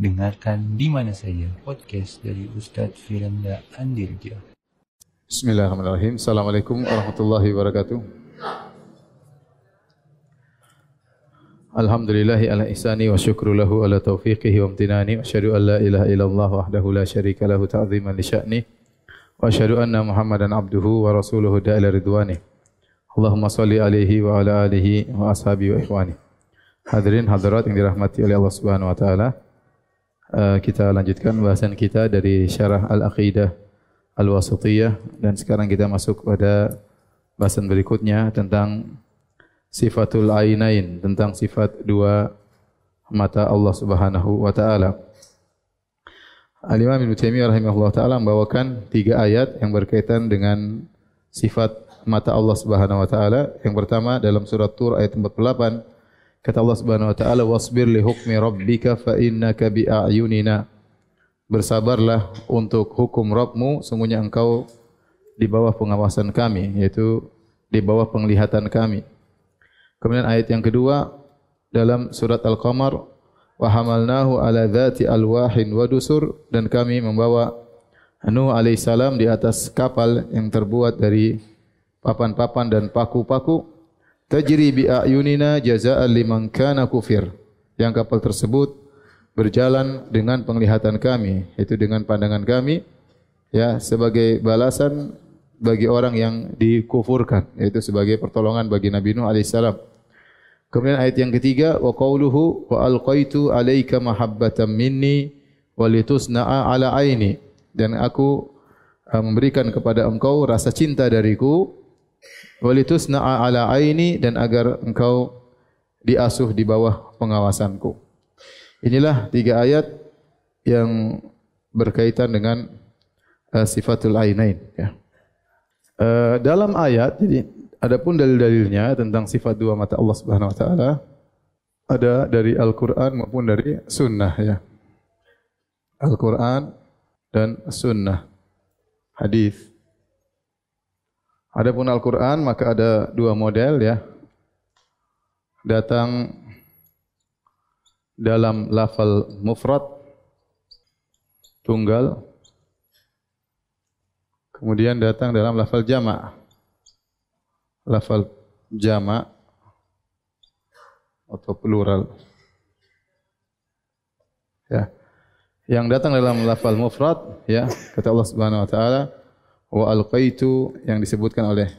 dengarkan di mana saja podcast dari Ustadz Firanda Andirja. Bismillahirrahmanirrahim. Assalamualaikum warahmatullahi wabarakatuh. Alhamdulillahi ala ihsani wa syukru lahu ala taufiqihi wa amtinani wa asyhadu an la ilaha illallah wahdahu la syarika lahu ta'ziman li sya'ni wa asyhadu anna Muhammadan abduhu wa rasuluhu da'ila ridwani. Allahumma salli alaihi wa ala alihi wa ashabi wa ikhwani. Hadirin hadirat yang dirahmati oleh Allah Subhanahu wa taala. Uh, kita lanjutkan bahasan kita dari syarah Al-Aqidah Al-Wasithiyah dan sekarang kita masuk pada bahasan berikutnya tentang sifatul ainain, tentang sifat dua mata Allah Subhanahu wa taala. Al-Imam Ibnu Taimiyah rahimahullah taala membawakan tiga ayat yang berkaitan dengan sifat mata Allah Subhanahu wa taala. Yang pertama dalam surat Tur ayat 48 Kata Allah Subhanahu wa taala wasbir li hukmi rabbika fa innaka bi a'yunina. Bersabarlah untuk hukum Rabbmu sungguhnya engkau di bawah pengawasan kami yaitu di bawah penglihatan kami. Kemudian ayat yang kedua dalam surat Al-Qamar wa hamalnahu ala dzati alwahin wa dusur dan kami membawa Nuh alaihissalam di atas kapal yang terbuat dari papan-papan dan paku-paku tajri bi ayunina jazaa'an liman kana kufir. Yang kapal tersebut berjalan dengan penglihatan kami, yaitu dengan pandangan kami ya sebagai balasan bagi orang yang dikufurkan, yaitu sebagai pertolongan bagi Nabi Nuh alaihissalam. Kemudian ayat yang ketiga wa qauluhu wa alqaitu alayka mahabbatan minni wa litusna'a ala aini dan aku uh, memberikan kepada engkau rasa cinta dariku walitus na'a ala aini dan agar engkau diasuh di bawah pengawasanku. Inilah tiga ayat yang berkaitan dengan uh, sifatul ainain. Ya. Uh, dalam ayat, jadi adapun dalil-dalilnya tentang sifat dua mata Allah Subhanahu Wa Taala ada dari Al-Quran maupun dari Sunnah. Ya. Al-Quran dan Sunnah. Hadis. Adapun Al-Quran maka ada dua model ya. Datang dalam lafal mufrad tunggal. Kemudian datang dalam lafal jama' lafal jama' atau plural. Ya. Yang datang dalam lafal mufrad ya, kata Allah Subhanahu wa taala, wa alqaitu yang disebutkan oleh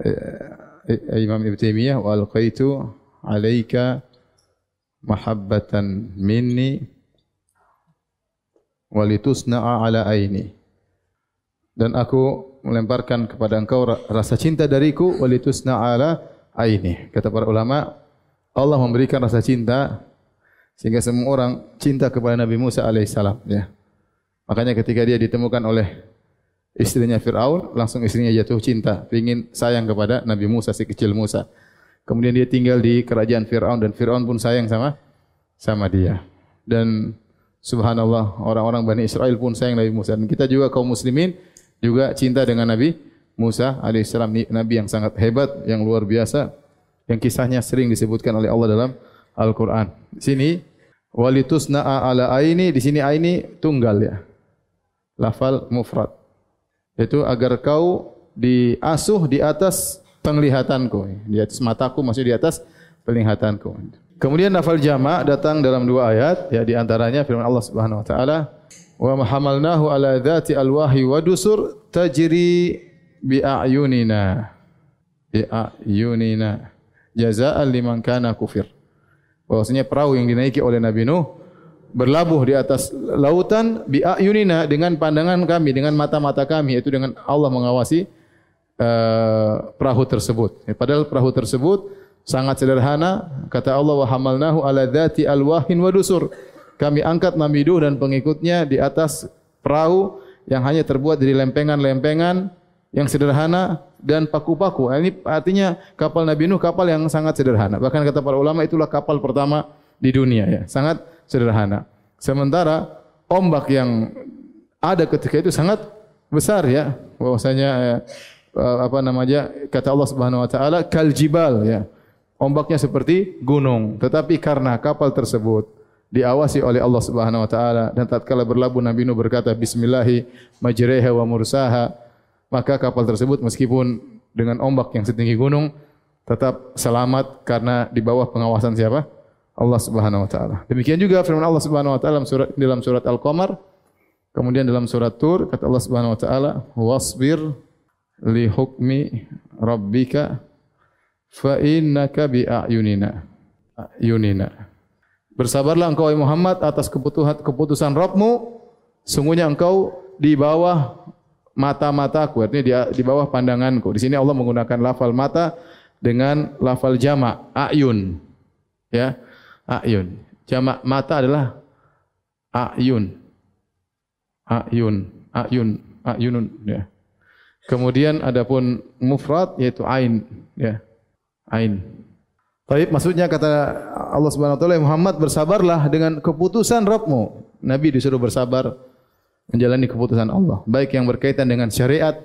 eh, Imam Ibn Taimiyah wa alqaitu alaika mahabbatan minni walitusna'a ala aini. Dan aku melemparkan kepada engkau rasa cinta dariku walitusna'a ala aini. Kata para ulama Allah memberikan rasa cinta sehingga semua orang cinta kepada Nabi Musa alaihissalam ya Makanya ketika dia ditemukan oleh istrinya Fir'aun, langsung istrinya jatuh cinta, ingin sayang kepada Nabi Musa, si kecil Musa. Kemudian dia tinggal di kerajaan Fir'aun dan Fir'aun pun sayang sama sama dia. Dan subhanallah, orang-orang Bani Israel pun sayang Nabi Musa. Dan kita juga kaum muslimin juga cinta dengan Nabi Musa alaihissalam, Nabi yang sangat hebat, yang luar biasa, yang kisahnya sering disebutkan oleh Allah dalam Al-Quran. Di sini, walitusna'a ala aini, di sini aini tunggal ya lafal mufrad. Itu agar kau diasuh di atas penglihatanku. Di atas mataku maksud di atas penglihatanku. Kemudian lafal jama' datang dalam dua ayat. Ya di antaranya firman Allah Subhanahu wa taala, "Wa mahamalnahu ala dzati alwahi wa dusur tajri bi a'yunina." Bi a'yunina jazaa'an liman kana kufir. Bahwasanya perahu yang dinaiki oleh Nabi Nuh berlabuh di atas lautan bi ayunina dengan pandangan kami dengan mata-mata kami yaitu dengan Allah mengawasi uh, perahu tersebut. Ya, padahal perahu tersebut sangat sederhana kata Allah wa hamalnahu ala dzati alwahin wa dusur. Kami angkat Nabi Nuh dan pengikutnya di atas perahu yang hanya terbuat dari lempengan-lempengan yang sederhana dan paku-paku. Ini artinya kapal Nabi Nuh kapal yang sangat sederhana. Bahkan kata para ulama itulah kapal pertama di dunia ya. Sangat sederhana. Sementara ombak yang ada ketika itu sangat besar ya. Bahwasanya eh, apa namanya kata Allah Subhanahu wa taala kal jibal ya. Ombaknya seperti gunung, tetapi karena kapal tersebut diawasi oleh Allah Subhanahu wa taala dan tatkala berlabuh Nabi Nuh berkata bismillahi majreha wa mursaha maka kapal tersebut meskipun dengan ombak yang setinggi gunung tetap selamat karena di bawah pengawasan siapa? Allah Subhanahu wa taala. Demikian juga firman Allah Subhanahu wa taala surat dalam surat Al-Qamar kemudian dalam surat Tur kata Allah Subhanahu wa taala wasbir li hukmi rabbika fa innaka bi ayunina ayunina Bersabarlah engkau Muhammad atas keputusan keputusan Rabbmu. Sungguhnya engkau di bawah mata-mataku, artinya di, di bawah pandanganku. Di sini Allah menggunakan lafal mata dengan lafal jamak ayun. Ya. Ayun. Jamak mata adalah ayun. Ayun, ayun, ayunun ya. Kemudian adapun mufrad yaitu ain ya. Ain. Baik, maksudnya kata Allah Subhanahu wa taala Muhammad bersabarlah dengan keputusan Rabbmu. Nabi disuruh bersabar menjalani keputusan Allah, baik yang berkaitan dengan syariat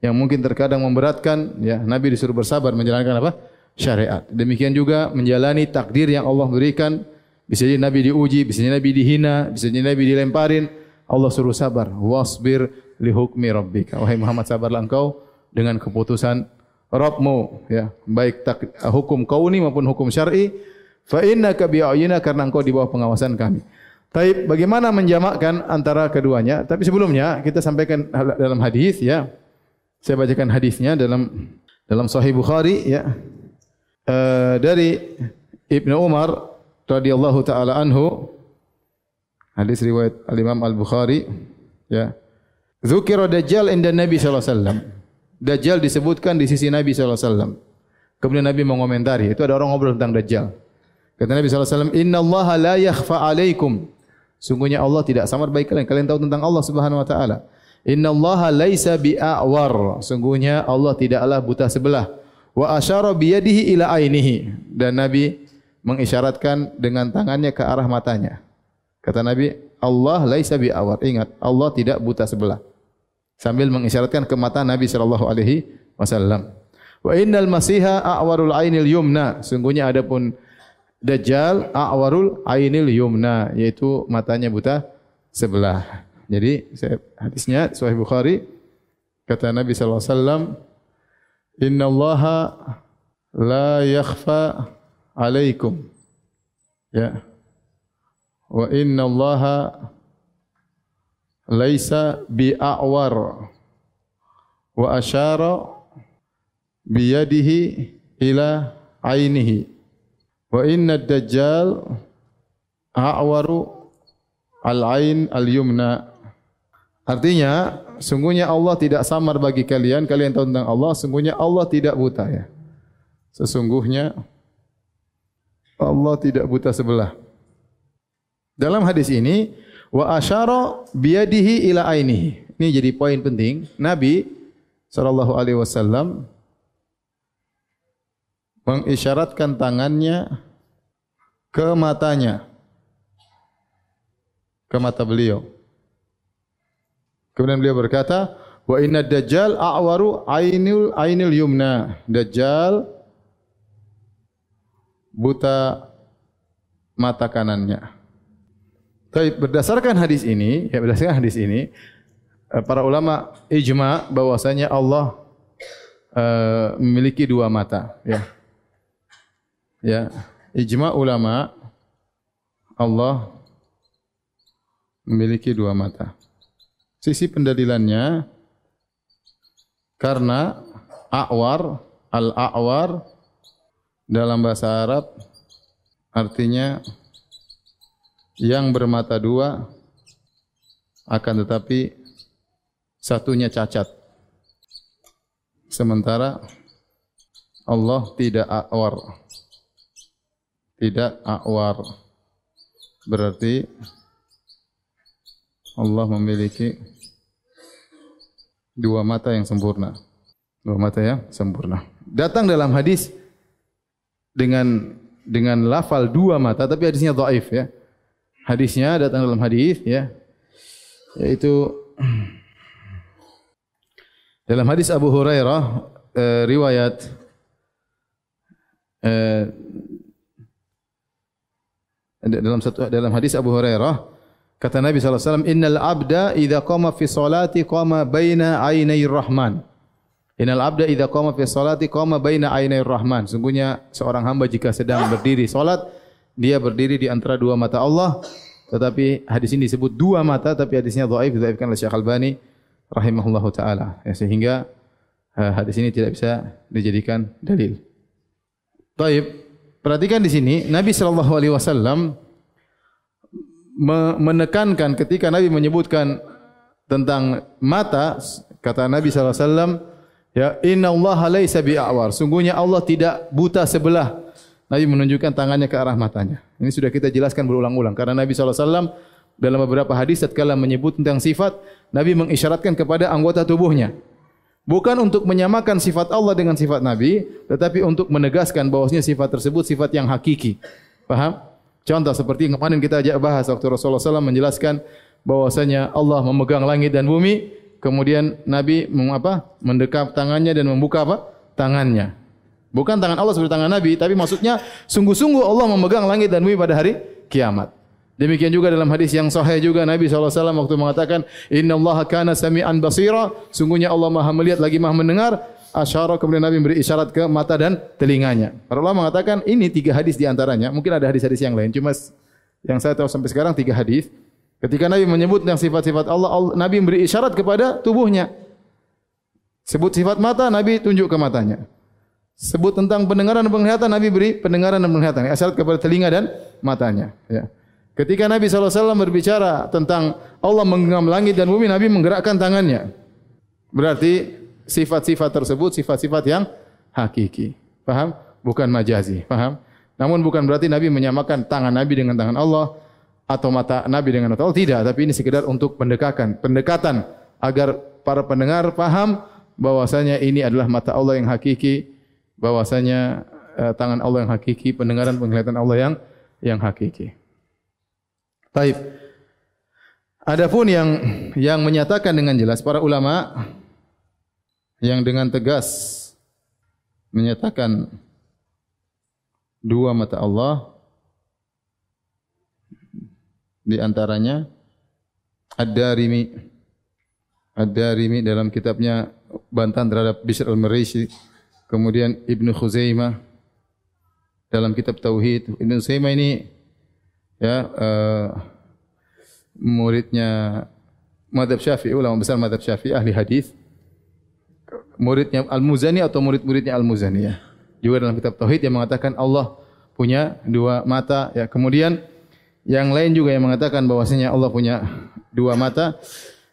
yang mungkin terkadang memberatkan, ya, Nabi disuruh bersabar menjalankan apa? Syariat. Demikian juga menjalani takdir yang Allah berikan. Bisa jadi Nabi diuji, bisa jadi Nabi dihina, bisa jadi Nabi dilemparin. Allah suruh sabar. Wasbir li hukmi rabbika. Wahai Muhammad sabarlah engkau dengan keputusan Rabbmu ya baik tak, hukum kauni maupun hukum syar'i fa innaka bi'ayina karena engkau di bawah pengawasan kami. Tapi bagaimana menjamakkan antara keduanya? Tapi sebelumnya kita sampaikan dalam hadis ya. Saya bacakan hadisnya dalam dalam Sahih Bukhari ya. Uh, dari Ibnu Umar radhiyallahu taala anhu hadis riwayat Al Imam Al Bukhari ya. Dzukira Dajjal inda Nabi sallallahu alaihi wasallam. Dajjal disebutkan di sisi Nabi SAW. Kemudian Nabi mengomentari. Itu ada orang ngobrol tentang Dajjal. Kata Nabi SAW, Inna Allah la yakhfa alaikum. Sungguhnya Allah tidak samar baik kalian. Kalian tahu tentang Allah Subhanahu Wa Taala. Inna Allah laisa bi'awar. Sungguhnya Allah tidaklah buta sebelah. Wa asyara biyadihi ila ainihi. Dan Nabi mengisyaratkan dengan tangannya ke arah matanya. Kata Nabi, Allah laisa bi'awar. Ingat, Allah tidak buta sebelah sambil mengisyaratkan ke mata Nabi sallallahu alaihi wasallam. Wa innal masiha a'warul ainil yumna. Sungguhnya adapun Dajjal a'warul ainil yumna yaitu matanya buta sebelah. Jadi hadisnya Sahih Bukhari kata Nabi sallallahu alaihi wasallam Inna Allah la yakhfa alaikum. Ya. Wa inna Allah laisa bi'awar wa asyara biyadihi ila ainihi wa inna dajjal a'waru al-ain al-yumna artinya sungguhnya Allah tidak samar bagi kalian kalian tahu tentang Allah sungguhnya Allah tidak buta ya sesungguhnya Allah tidak buta sebelah dalam hadis ini wa asyara biyadihi ila ainihi. Ini jadi poin penting. Nabi sallallahu alaihi wasallam mengisyaratkan tangannya ke matanya. Ke mata beliau. Kemudian beliau berkata, "Wa inna dajjal a'waru ainul ainil yumna." Dajjal buta mata kanannya. Tapi berdasarkan hadis ini, ya berdasarkan hadis ini, eh, para ulama ijma bahwasanya Allah uh, memiliki dua mata, ya. Ya, ijma ulama Allah memiliki dua mata. Sisi pendalilannya karena a'war al-a'war dalam bahasa Arab artinya yang bermata dua akan tetapi satunya cacat. Sementara Allah tidak awar. Tidak awar. Berarti Allah memiliki dua mata yang sempurna. Dua mata yang sempurna. Datang dalam hadis dengan dengan lafal dua mata tapi hadisnya dhaif ya hadisnya datang dalam hadis ya yaitu dalam hadis Abu Hurairah eh, riwayat eh, dalam satu dalam hadis Abu Hurairah kata Nabi wasallam innal abda idza qama fi salati qama baina ainai rahman. Innal abda idza qama fi salati qama baina ainai rahman. Sungguhnya seorang hamba jika sedang berdiri salat dia berdiri di antara dua mata Allah. Tetapi hadis ini disebut dua mata tapi hadisnya dhaif didhaifkan oleh Syekh Albani rahimahullahu taala. Ya, sehingga uh, hadis ini tidak bisa dijadikan dalil. Baik, perhatikan di sini Nabi wasallam menekankan ketika Nabi menyebutkan tentang mata kata Nabi wasallam ya inna Allah laisa bi'awar. Sungguhnya Allah tidak buta sebelah. Nabi menunjukkan tangannya ke arah matanya. Ini sudah kita jelaskan berulang-ulang. Karena Nabi wasallam dalam beberapa hadis tatkala menyebut tentang sifat Nabi mengisyaratkan kepada anggota tubuhnya. Bukan untuk menyamakan sifat Allah dengan sifat Nabi tetapi untuk menegaskan bahwasanya sifat tersebut sifat yang hakiki. Paham Contoh seperti yang kemarin kita ajak bahas waktu Rasulullah SAW menjelaskan bahwasanya Allah memegang langit dan bumi, kemudian Nabi mengapa? Mendekap tangannya dan membuka apa? Tangannya. Bukan tangan Allah seperti tangan Nabi, tapi maksudnya sungguh-sungguh Allah memegang langit dan bumi pada hari kiamat. Demikian juga dalam hadis yang sahih juga Nabi SAW waktu mengatakan Inna Allah kana sami'an basira Sungguhnya Allah maha melihat lagi maha mendengar asyara kemudian Nabi memberi isyarat ke mata dan telinganya. Para ulama mengatakan ini tiga hadis di antaranya. Mungkin ada hadis-hadis yang lain. Cuma yang saya tahu sampai sekarang tiga hadis. Ketika Nabi menyebut yang sifat-sifat Allah, Nabi memberi isyarat kepada tubuhnya. Sebut sifat mata, Nabi tunjuk ke matanya. Sebut tentang pendengaran dan penglihatan, Nabi beri pendengaran dan penglihatan. Isyarat kepada telinga dan matanya. Ya. Ketika Nabi SAW berbicara tentang Allah menggenggam langit dan bumi, Nabi menggerakkan tangannya. Berarti sifat-sifat tersebut sifat-sifat yang hakiki. Faham? Bukan majazi. Faham? Namun bukan berarti Nabi menyamakan tangan Nabi dengan tangan Allah atau mata Nabi dengan mata Allah. Tidak. Tapi ini sekedar untuk pendekatan. Pendekatan agar para pendengar faham bahwasanya ini adalah mata Allah yang hakiki. Bahwasanya uh, tangan Allah yang hakiki. Pendengaran penglihatan Allah yang yang hakiki. Taib. Adapun yang yang menyatakan dengan jelas para ulama yang dengan tegas menyatakan dua mata Allah di antaranya Ad-Darimi. Ad-Darimi dalam kitabnya bantahan terhadap Bishr al-Marisi kemudian Ibnu Khuzaimah dalam kitab Tauhid. Ibnu Khuzaimah ini ya uh, muridnya Madhab Syafi'i ulama besar Madhab Syafi'i ahli hadis muridnya Al-Muzani atau murid-muridnya Al-Muzani ya. Juga dalam kitab Tauhid yang mengatakan Allah punya dua mata ya. Kemudian yang lain juga yang mengatakan bahwasanya Allah punya dua mata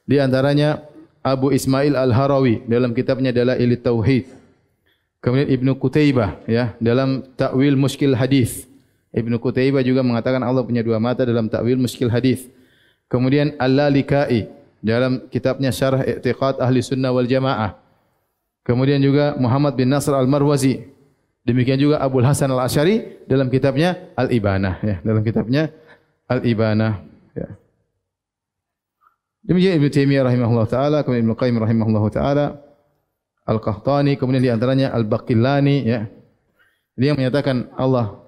di antaranya Abu Ismail Al-Harawi dalam kitabnya adalah Ilit Tauhid. Kemudian Ibnu Qutaibah ya dalam Ta'wil Muskil Hadis. Ibnu Qutaibah juga mengatakan Allah punya dua mata dalam Ta'wil Muskil Hadis. Kemudian Al-Lalikai dalam kitabnya Syarah I'tiqad Ahli Sunnah wal Jamaah. Kemudian juga Muhammad bin Nasr Al-Marwazi. Demikian juga Abu Hasan Al-Asyari dalam kitabnya Al-Ibanah. Ya, dalam kitabnya Al-Ibanah. Ya. Demikian Ibn Taimiyah rahimahullah ta'ala. Kemudian Ibn Qayyim rahimahullah ta'ala. Al-Qahtani. Kemudian di antaranya Al-Baqillani. Ya. Dia menyatakan Allah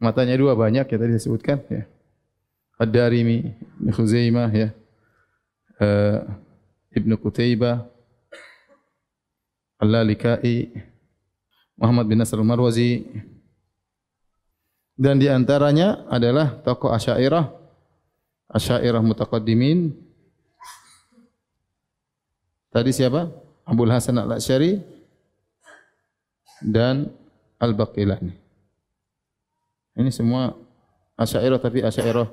matanya dua banyak ya tadi disebutkan. Ya. Ad-Darimi, Ibn Khuzaimah. Ya. Uh, Ibn Qutaybah. Al-Lalikai, Muhammad bin Nasr al-Marwazi, dan di antaranya adalah tokoh Asyairah, Asyairah Mutaqaddimin. Tadi siapa? Abdul Hasan al-Asyari dan Al-Baqilani. Ini semua Asyairah tapi Asyairah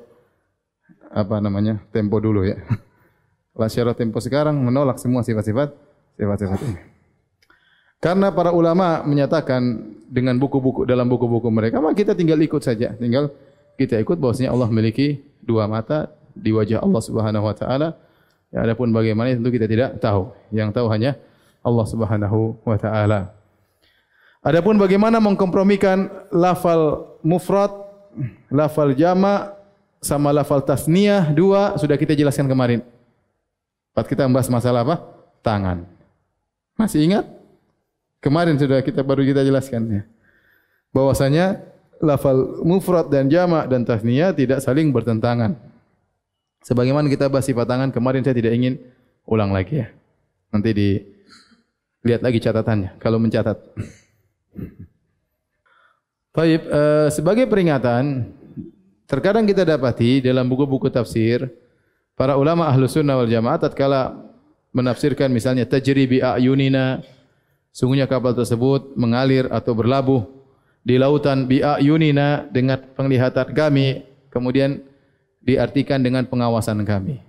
apa namanya? Tempo dulu ya. Asyairah tempo sekarang menolak semua sifat-sifat sifat-sifat ini. Karena para ulama menyatakan dengan buku-buku dalam buku-buku mereka, maka kita tinggal ikut saja. Tinggal kita ikut bahwasanya Allah memiliki dua mata di wajah Allah Subhanahu wa taala. Ya, adapun bagaimana tentu kita tidak tahu. Yang tahu hanya Allah Subhanahu wa taala. Adapun bagaimana mengkompromikan lafal mufrad, lafal jama sama lafal tasniyah dua sudah kita jelaskan kemarin. Pas kita membahas masalah apa? Tangan. Masih ingat? Kemarin sudah kita baru kita jelaskan ya. Bahwasanya lafal mufrad dan jamak dan tasniyah tidak saling bertentangan. Sebagaimana kita bahas sifat tangan kemarin saya tidak ingin ulang lagi ya. Nanti di lihat lagi catatannya kalau mencatat. Baik, uh, sebagai peringatan terkadang kita dapati dalam buku-buku tafsir para ulama ahlu sunnah wal jamaah tatkala menafsirkan misalnya tajri bi ayunina sungguhnya kapal tersebut mengalir atau berlabuh di lautan bi ayunina dengan penglihatan kami kemudian diartikan dengan pengawasan kami.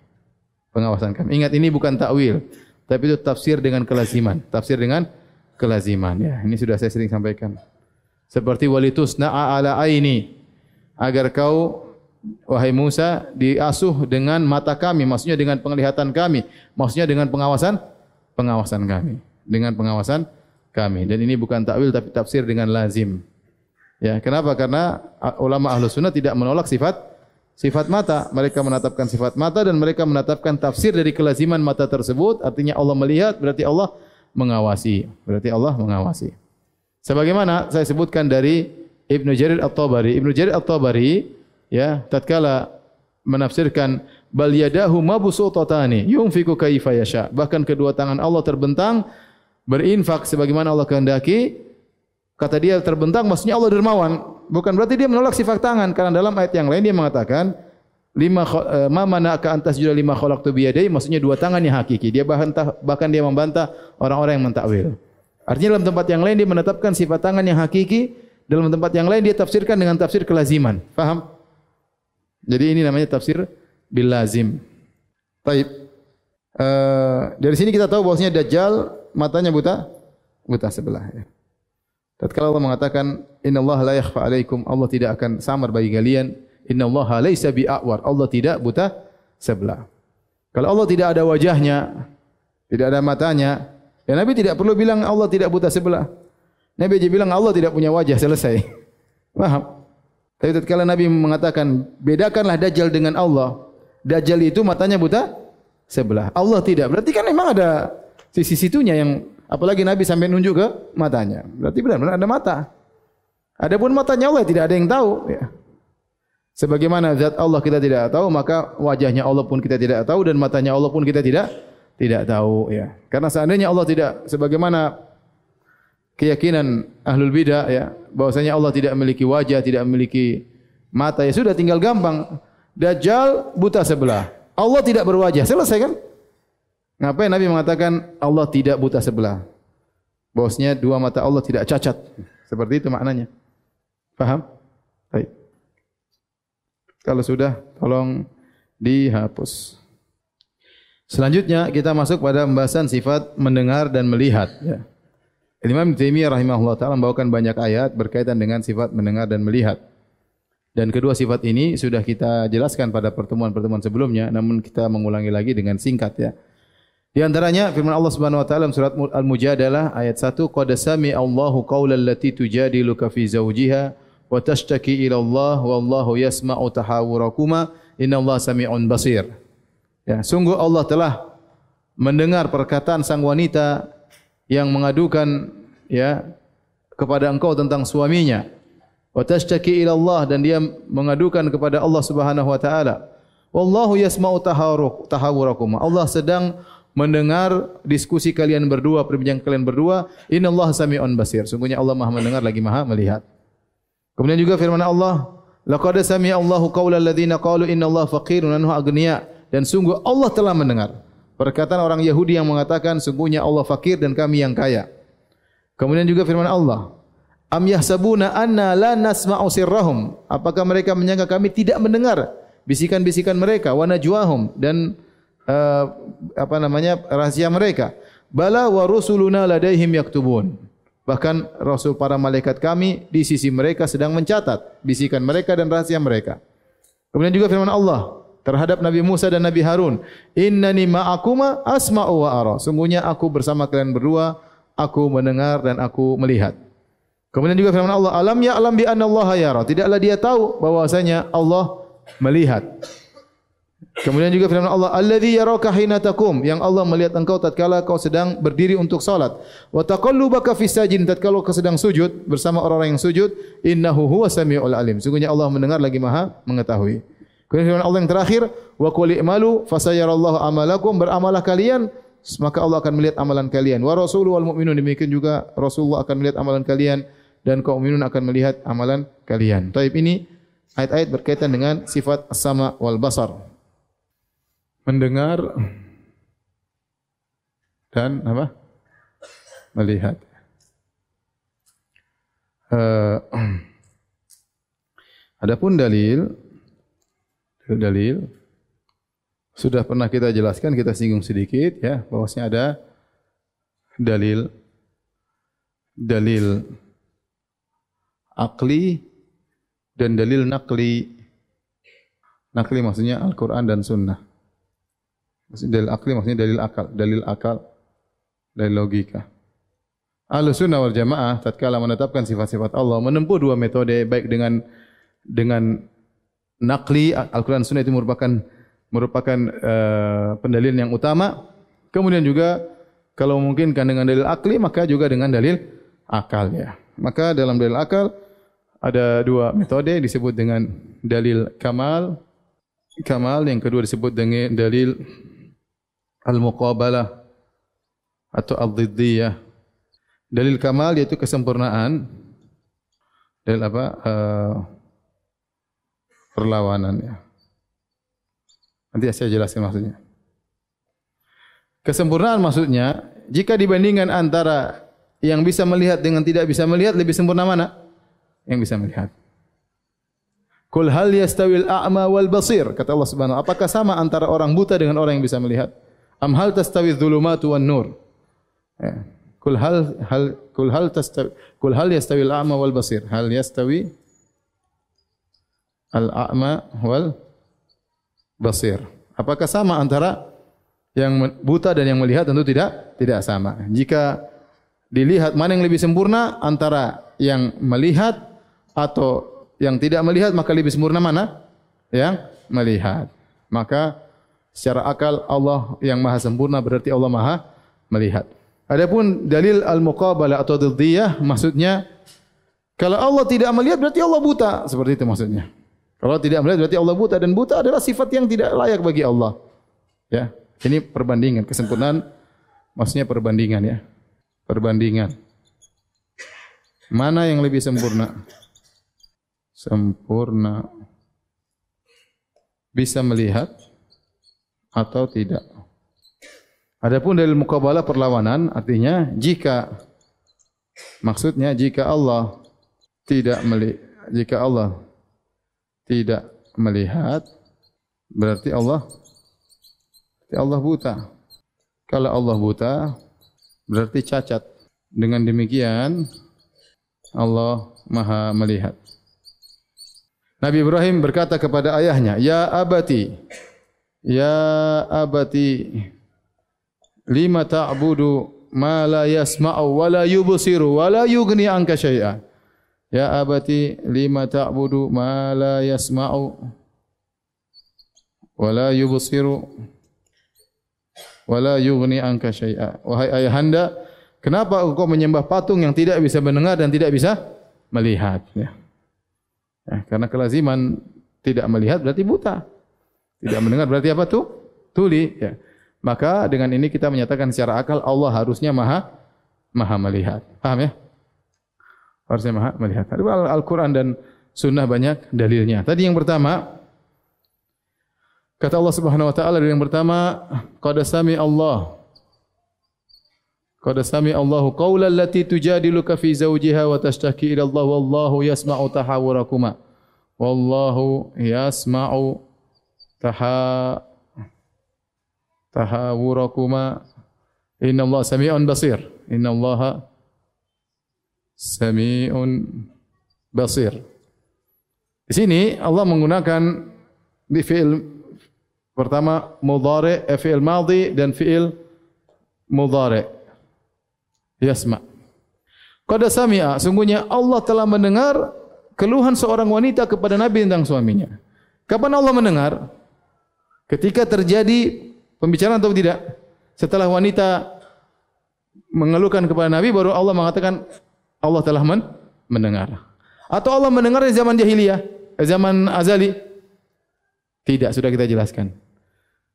Pengawasan kami. Ingat ini bukan takwil, tapi itu tafsir dengan kelaziman. Tafsir dengan kelaziman. Ya, ini sudah saya sering sampaikan. Seperti walitus na'a ala aini. Agar kau, wahai Musa, diasuh dengan mata kami. Maksudnya dengan penglihatan kami. Maksudnya dengan pengawasan pengawasan kami. Dengan pengawasan kami. Dan ini bukan takwil tapi tafsir dengan lazim. Ya, kenapa? Karena ulama ahlu sunnah tidak menolak sifat sifat mata. Mereka menetapkan sifat mata dan mereka menetapkan tafsir dari kelaziman mata tersebut. Artinya Allah melihat, berarti Allah mengawasi. Berarti Allah mengawasi. Sebagaimana saya sebutkan dari Ibn Jarir At-Tabari. Ibn Jarir At-Tabari, ya, tatkala menafsirkan bal yadahu mabsutatani yunfiku kaifa yasha bahkan kedua tangan Allah terbentang berinfak sebagaimana Allah kehendaki. Kata dia terbentang maksudnya Allah dermawan. Bukan berarti dia menolak sifat tangan. Karena dalam ayat yang lain dia mengatakan lima uh, ma manaka antas jual lima khalaqtu bi yadai maksudnya dua tangan yang hakiki. Dia bahkan bahkan dia membantah orang-orang yang mentakwil. Artinya dalam tempat yang lain dia menetapkan sifat tangan yang hakiki. Dalam tempat yang lain dia tafsirkan dengan tafsir kelaziman. Paham jadi ini namanya tafsir bil lazim. Baik uh, dari sini kita tahu bahwasanya dajjal matanya buta? Buta sebelah ya. Tatkala Allah mengatakan Inna Allah la yakhfa alaikum Allah tidak akan samar bagi kalian. Inna Allah laysa bi'awar Allah tidak buta sebelah. Kalau Allah tidak ada wajahnya Tidak ada matanya Ya Nabi tidak perlu bilang Allah tidak buta sebelah. Nabi aja bilang Allah tidak punya wajah Selesai. Paham? Tapi tatkala Nabi mengatakan Bedakanlah Dajjal dengan Allah Dajjal itu matanya buta sebelah. Allah tidak. Berarti kan memang ada Sisi situnya yang Apalagi Nabi sampai nunjuk ke matanya. Berarti benar-benar ada mata. Adapun matanya Allah tidak ada yang tahu. Ya. Sebagaimana zat Allah kita tidak tahu, maka wajahnya Allah pun kita tidak tahu dan matanya Allah pun kita tidak tidak tahu. Ya. Karena seandainya Allah tidak, sebagaimana keyakinan ahlul bidah, ya, bahwasanya Allah tidak memiliki wajah, tidak memiliki mata, ya sudah tinggal gampang. Dajjal buta sebelah. Allah tidak berwajah. Selesai kan? Ngapain Nabi mengatakan Allah tidak buta sebelah? Bosnya dua mata Allah tidak cacat. Seperti itu maknanya. Paham? Baik. Kalau sudah, tolong dihapus. Selanjutnya kita masuk pada pembahasan sifat mendengar dan melihat. Ya. Imam Taimiyah rahimahullah taala membawakan banyak ayat berkaitan dengan sifat mendengar dan melihat. Dan kedua sifat ini sudah kita jelaskan pada pertemuan-pertemuan sebelumnya, namun kita mengulangi lagi dengan singkat ya. Di antaranya firman Allah Subhanahu wa taala surat Al-Mujadalah ayat 1 qad sami Allahu qaulal lati tujadiluka fi zawjiha wa tashtaki ila Allah wallahu yasma'u tahawurakuma innallaha sami'un basir. Ya, sungguh Allah telah mendengar perkataan sang wanita yang mengadukan ya kepada engkau tentang suaminya. Wa tashtaki ila Allah dan dia mengadukan kepada Allah Subhanahu wa taala. Wallahu yasma'u tahawurakuma. Allah sedang mendengar diskusi kalian berdua, perbincangan kalian berdua, inna Allah sami'un basir. Sungguhnya Allah maha mendengar lagi maha melihat. Kemudian juga firman Allah, laqad sami'a Allahu qawla alladhina qalu inna Allah faqirun anhu agniya. Dan sungguh Allah telah mendengar perkataan orang Yahudi yang mengatakan sungguhnya Allah fakir dan kami yang kaya. Kemudian juga firman Allah, am yahsabuna anna la nasma'u sirrahum? Apakah mereka menyangka kami tidak mendengar bisikan-bisikan mereka wa najwahum dan uh, apa namanya rahasia mereka. Bala wa rusuluna ladaihim yaktubun. Bahkan rasul para malaikat kami di sisi mereka sedang mencatat bisikan mereka dan rahasia mereka. Kemudian juga firman Allah terhadap Nabi Musa dan Nabi Harun, "Innani ma'akuma asma'u wa ara." Sungguhnya aku bersama kalian berdua, aku mendengar dan aku melihat. Kemudian juga firman Allah, "Alam ya'lam bi anna Allah yara." Tidaklah dia tahu bahwasanya Allah melihat. Kemudian juga firman Allah, "Allazi yaraka hina taqum," yang Allah melihat engkau tatkala kau sedang berdiri untuk salat. Wa taqallubaka fis sajin tatkala kau sedang sujud bersama orang-orang yang sujud, innahu huwas samiul alim. Sungguhnya Allah mendengar lagi Maha mengetahui. Kemudian firman Allah yang terakhir, "Wa qul i'malu fasayarallahu amalakum," beramalah kalian maka Allah akan melihat amalan kalian. Wa rasuluhu wal mu'minun demikian juga Rasulullah akan melihat amalan kalian dan kaum mukminun akan melihat amalan kalian. Taib ini ayat-ayat berkaitan dengan sifat as-sama wal basar mendengar dan apa? melihat. Uh, adapun dalil dalil sudah pernah kita jelaskan kita singgung sedikit ya bahwasanya ada dalil dalil akli dan dalil nakli nakli maksudnya Al-Qur'an dan sunnah Maksudnya dalil akli maksudnya dalil akal, dalil akal, dalil logika. Ahlu sunnah wal jamaah tatkala menetapkan sifat-sifat Allah menempuh dua metode baik dengan dengan nakli Al-Quran Sunnah itu merupakan merupakan uh, pendalilan yang utama. Kemudian juga kalau memungkinkan dengan dalil akli maka juga dengan dalil akal ya. Maka dalam dalil akal ada dua metode disebut dengan dalil kamal kamal yang kedua disebut dengan dalil al-muqabalah atau al-diddiyah. Dalil kamal yaitu kesempurnaan. Dalil apa? Uh, perlawanan ya. Nanti saya jelaskan maksudnya. Kesempurnaan maksudnya jika dibandingkan antara yang bisa melihat dengan tidak bisa melihat lebih sempurna mana? Yang bisa melihat. Kul hal yastawil a'ma wal basir kata Allah Subhanahu apakah sama antara orang buta dengan orang yang bisa melihat? Am hal tastawi dhulumatu wan nur? Ya. Kul hal hal kul hal tastawi kul hal yastawi al-a'ma wal basir? Hal yastawi al-a'ma wal basir? Apakah sama antara yang buta dan yang melihat? Tentu tidak, tidak sama. Jika dilihat mana yang lebih sempurna antara yang melihat atau yang tidak melihat maka lebih sempurna mana? Yang melihat. Maka secara akal Allah yang maha sempurna berarti Allah maha melihat. Adapun dalil al-muqabalah atau diddiyah maksudnya kalau Allah tidak melihat berarti Allah buta seperti itu maksudnya. Kalau tidak melihat berarti Allah buta dan buta adalah sifat yang tidak layak bagi Allah. Ya, ini perbandingan kesempurnaan maksudnya perbandingan ya. Perbandingan. Mana yang lebih sempurna? Sempurna. Bisa melihat atau tidak. Adapun dalil mukabalah perlawanan artinya jika maksudnya jika Allah tidak melihat jika Allah tidak melihat berarti Allah berarti Allah buta. Kalau Allah buta berarti cacat. Dengan demikian Allah Maha melihat. Nabi Ibrahim berkata kepada ayahnya, "Ya abati, Ya abati lima ta'budu ma la yasma'u wa la yubsiru wa la yughni anka syai'a. Ya abati lima ta'budu ma la yasma'u wa la yubsiru wa la yughni anka syai'a. Wahai ayahanda, kenapa engkau menyembah patung yang tidak bisa mendengar dan tidak bisa melihat? Ya. Ya, karena kelaziman tidak melihat berarti buta. Tidak mendengar berarti apa tu? Tuli. Ya. Maka dengan ini kita menyatakan secara akal Allah harusnya maha maha melihat. Paham ya? Harusnya maha melihat. Al-Quran dan Sunnah banyak dalilnya. Tadi yang pertama, kata Allah Subhanahu Wa Taala yang pertama, qad sami Allah. Qad sami Allahu qawla allati tujadiluka fi zawjiha wa tashtaki ila Allah wallahu yasma'u tahawurakuma. Wallahu yasma'u taha tahawurakuma. Inna Allah sami'un basir. Inna Allah sami'un basir. Di sini Allah menggunakan di fi'il pertama mudhari eh, fi'il madhi dan fi'il mudhari. Yasma. Qad sami'a sungguhnya Allah telah mendengar keluhan seorang wanita kepada nabi tentang suaminya. Kapan Allah mendengar Ketika terjadi pembicaraan atau tidak? Setelah wanita mengeluhkan kepada Nabi baru Allah mengatakan Allah telah men mendengar. Atau Allah mendengar di zaman jahiliyah, zaman azali? Tidak, sudah kita jelaskan.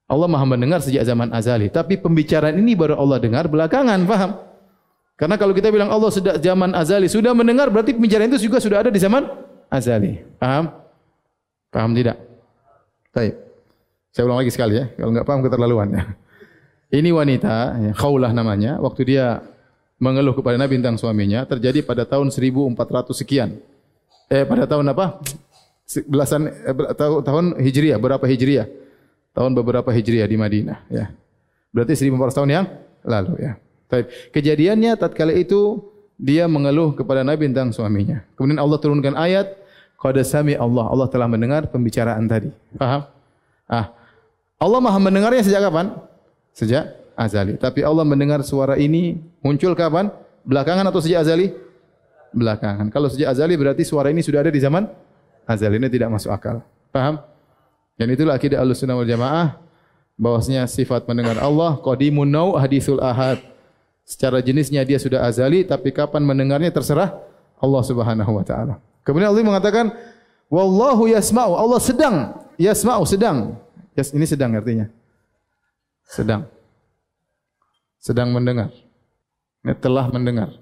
Allah Maha mendengar sejak zaman azali, tapi pembicaraan ini baru Allah dengar belakangan, faham? Karena kalau kita bilang Allah sudah zaman azali sudah mendengar, berarti pembicaraan itu juga sudah ada di zaman azali. Paham? Paham tidak? Baik. Saya ulang lagi sekali ya, kalau enggak paham keterlaluan ya. Ini wanita, ya, Khawlah namanya, waktu dia mengeluh kepada Nabi tentang suaminya, terjadi pada tahun 1400 sekian. Eh, pada tahun apa? Belasan, eh, tahun Hijriah, berapa Hijriah? tahun beberapa hijriah di Madinah ya. Berarti 1400 tahun yang lalu ya. Baik. Kejadiannya tatkala itu dia mengeluh kepada Nabi tentang suaminya. Kemudian Allah turunkan ayat qad sami Allah. Allah telah mendengar pembicaraan tadi. Paham? Ah. Allah Maha mendengarnya sejak kapan? Sejak azali. Tapi Allah mendengar suara ini muncul kapan? Belakangan atau sejak azali? Belakangan. Kalau sejak azali berarti suara ini sudah ada di zaman azali. Ini tidak masuk akal. Paham? Dan itulah akidah Ahlussunnah wal Jamaah bahwasanya sifat mendengar Allah qadimun nau hadisul ahad. Secara jenisnya dia sudah azali tapi kapan mendengarnya terserah Allah Subhanahu wa taala. Kemudian Allah mengatakan wallahu yasma'u. Allah sedang yasma'u sedang. Yes, ini sedang artinya. Sedang. Sedang mendengar. Ini telah mendengar.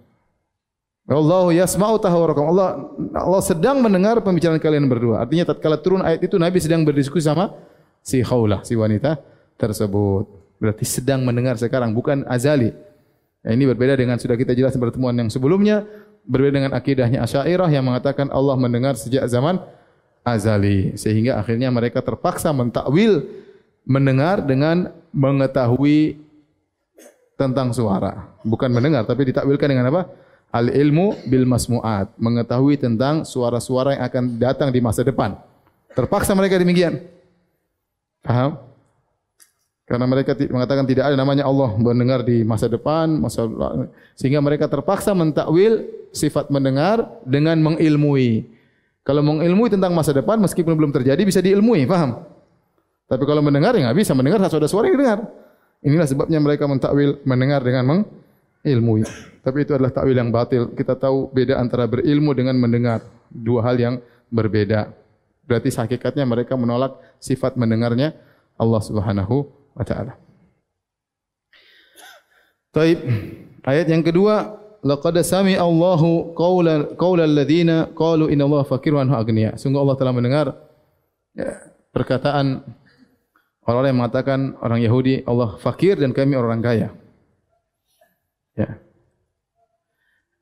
Allah yasma'u tahawurakum. Allah Allah sedang mendengar pembicaraan kalian berdua. Artinya tatkala turun ayat itu Nabi sedang berdiskusi sama si Khawlah, si wanita tersebut. Berarti sedang mendengar sekarang bukan azali. Ya, ini berbeda dengan sudah kita jelaskan pertemuan yang sebelumnya, berbeda dengan akidahnya Asy'ariyah yang mengatakan Allah mendengar sejak zaman azali sehingga akhirnya mereka terpaksa mentakwil mendengar dengan mengetahui tentang suara. Bukan mendengar tapi ditakwilkan dengan apa? al ilmu bil masmuat. Mengetahui tentang suara-suara yang akan datang di masa depan. Terpaksa mereka demikian. Paham karena mereka mengatakan tidak ada namanya Allah mendengar di masa depan masa sehingga mereka terpaksa mentakwil sifat mendengar dengan mengilmui kalau mengilmui tentang masa depan meskipun belum terjadi bisa diilmui paham tapi kalau mendengar ya enggak bisa mendengar satu ada suara yang dengar inilah sebabnya mereka mentakwil mendengar dengan meng ilmu. Tapi itu adalah takwil yang batil. Kita tahu beda antara berilmu dengan mendengar. Dua hal yang berbeda. Berarti hakikatnya mereka menolak sifat mendengarnya Allah Subhanahu wa taala. Baik. Ayat yang kedua, laqad sami Allahu qaula qaula alladziina qalu inna Allah faqirun wa aghniya. Sungguh Allah telah mendengar ya, perkataan orang-orang yang mengatakan orang Yahudi Allah fakir dan kami orang kaya. Ya.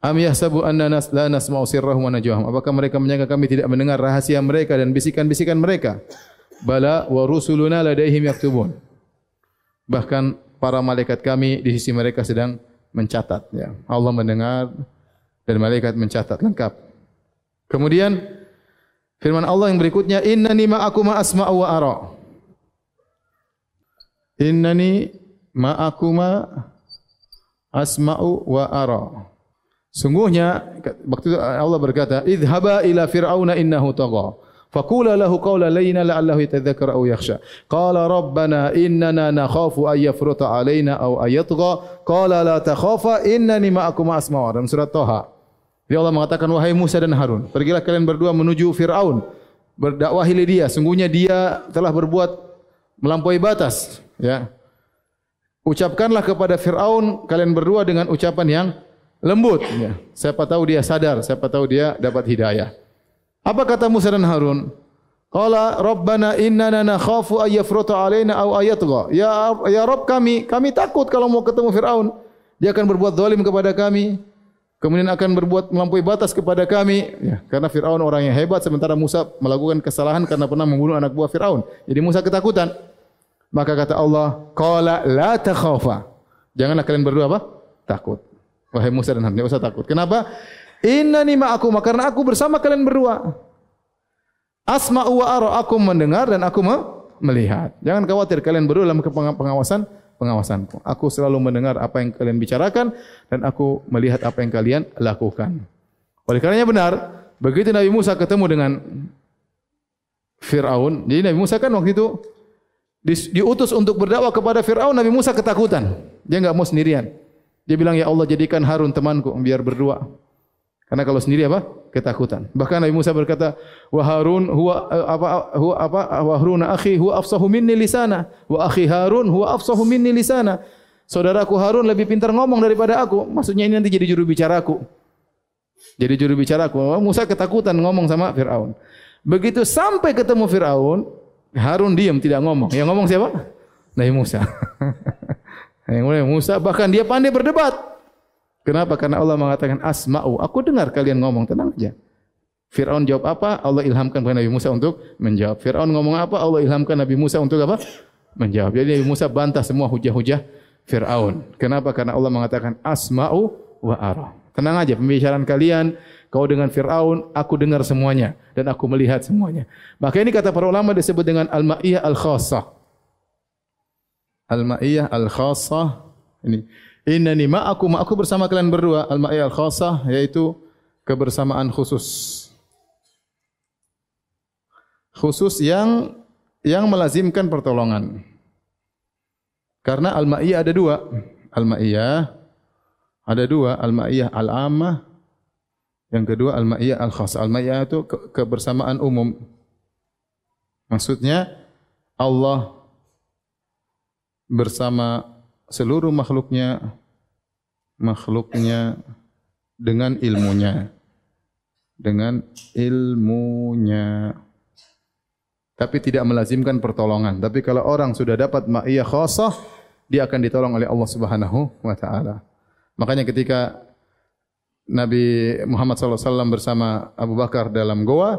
Am yahsabu anna nas la nasma'u sirrahum wa najwahum. Apakah mereka menyangka kami tidak mendengar rahasia mereka dan bisikan-bisikan mereka? Bala wa rusuluna ladaihim yaktubun. Bahkan para malaikat kami di sisi mereka sedang mencatat ya. Allah mendengar dan malaikat mencatat lengkap. Kemudian firman Allah yang berikutnya innani ma'akum asma'u wa ara. Innani ma'akum asma'u wa ara. Sungguhnya waktu itu Allah berkata, "Idhhaba ila fir'auna innahu tagha." Faqula lahu qawlan layyinan la'allahu yatadhakkaru aw yakhsha. Qala rabbana innana nakhafu ay yafruta alaina aw ayatgha. Qala la takhafa innani ma'akum asma'u. Dalam surat Thaha. Dia Allah mengatakan wahai Musa dan Harun, pergilah kalian berdua menuju Firaun. Berdakwahi dia, sungguhnya dia telah berbuat melampaui batas, ya ucapkanlah kepada Fir'aun kalian berdua dengan ucapan yang lembut. Ya. Siapa tahu dia sadar, siapa tahu dia dapat hidayah. Apa kata Musa dan Harun? Qala Rabbana innana nakhafu ay yafruta alaina aw ayatgha. Ya ya Rabb kami, kami takut kalau mau ketemu Firaun. Dia akan berbuat zalim kepada kami. Kemudian akan berbuat melampaui batas kepada kami. Ya, karena Firaun orang yang hebat sementara Musa melakukan kesalahan karena pernah membunuh anak buah Firaun. Jadi Musa ketakutan. Maka kata Allah, "Qala la takhafa." Janganlah kalian berdua apa? Takut. Wahai Musa dan Harun, jangan usah takut. Kenapa? Innani ma'akum, karena aku bersama kalian berdua. Asma'u wa ara, aku mendengar dan aku melihat. Jangan khawatir kalian berdua dalam pengawasan pengawasanku. Aku selalu mendengar apa yang kalian bicarakan dan aku melihat apa yang kalian lakukan. Oleh karenanya benar, begitu Nabi Musa ketemu dengan Fir'aun, jadi Nabi Musa kan waktu itu Di- diutus untuk berdakwah kepada Firaun, Nabi Musa ketakutan. Dia enggak mau sendirian. Dia bilang, "Ya Allah, jadikan Harun temanku biar berdua." Karena kalau sendiri apa? Ketakutan. Bahkan Nabi Musa berkata, "Wa Harun huwa eh, apa huwa apa wa Harun akhi huwa afsahu minni lisana wa akhi Harun huwa afsahu minni lisana." Saudaraku Harun lebih pintar ngomong daripada aku. Maksudnya ini nanti jadi juru bicaraku. Jadi juru bicaraku. Musa ketakutan ngomong sama Firaun. Begitu sampai ketemu Firaun, Harun diam tidak ngomong. Yang ngomong siapa? Nabi Musa. Yang Musa bahkan dia pandai berdebat. Kenapa? Karena Allah mengatakan asma'u. Aku dengar kalian ngomong, tenang aja. Fir'aun jawab apa? Allah ilhamkan kepada Nabi Musa untuk menjawab. Fir'aun ngomong apa? Allah ilhamkan Nabi Musa untuk apa? Menjawab. Jadi Nabi Musa bantah semua hujah-hujah Fir'aun. Kenapa? Karena Allah mengatakan asma'u wa ara. Tenang aja pembicaraan kalian. Kau dengan Fir'aun, aku dengar semuanya. Dan aku melihat semuanya. Maka ini kata para ulama disebut dengan Al-Ma'iyah Al-Khassah. Al-Ma'iyah Al-Khassah. Ini. Innani ma'akum aku bersama kalian berdua al-ma'iyah al-khassah yaitu kebersamaan khusus. Khusus yang yang melazimkan pertolongan. Karena al-ma'iyah ada dua. Al-ma'iyah ada dua, al-ma'iyah al-ammah yang kedua al-ma'iyah al-khassah. Al-ma'iyah itu ke kebersamaan umum. Maksudnya Allah bersama seluruh makhluknya makhluknya dengan ilmunya. Dengan ilmunya. Tapi tidak melazimkan pertolongan. Tapi kalau orang sudah dapat ma'iyah khassah dia akan ditolong oleh Allah Subhanahu wa taala. Makanya ketika Nabi Muhammad SAW bersama Abu Bakar dalam goa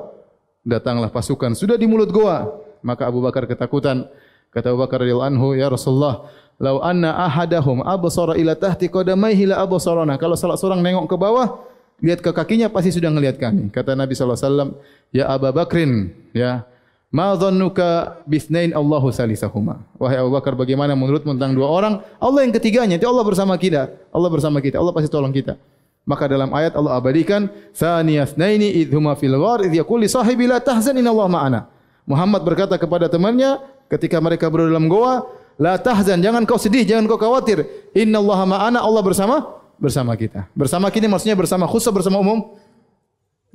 datanglah pasukan sudah di mulut goa. Maka Abu Bakar ketakutan kata Abu Bakar radhiyallahu anhu ya Rasulullah Lau anna ahadahum absara ila tahti qadamaihi la absarana. Kalau salah seorang nengok ke bawah, lihat ke kakinya pasti sudah melihat kami. Kata Nabi sallallahu alaihi wasallam, "Ya Abu Bakrin, ya, ma dhannuka bithnain Allahu salisahuma." Wahai Abu Bakar, bagaimana menurutmu tentang dua orang? Allah yang ketiganya, itu Allah bersama kita. Allah bersama kita. Allah pasti tolong kita. Maka dalam ayat Allah abadikan, "Thaniyasnaini idhuma fil ghar idh yaqul li sahibi la tahzan inna Allah ma'ana." Muhammad berkata kepada temannya ketika mereka berada dalam goa, La tahzan, jangan kau sedih, jangan kau khawatir. Inna Allah ma'ana, Allah bersama bersama kita. Bersama kita maksudnya bersama khusus bersama umum.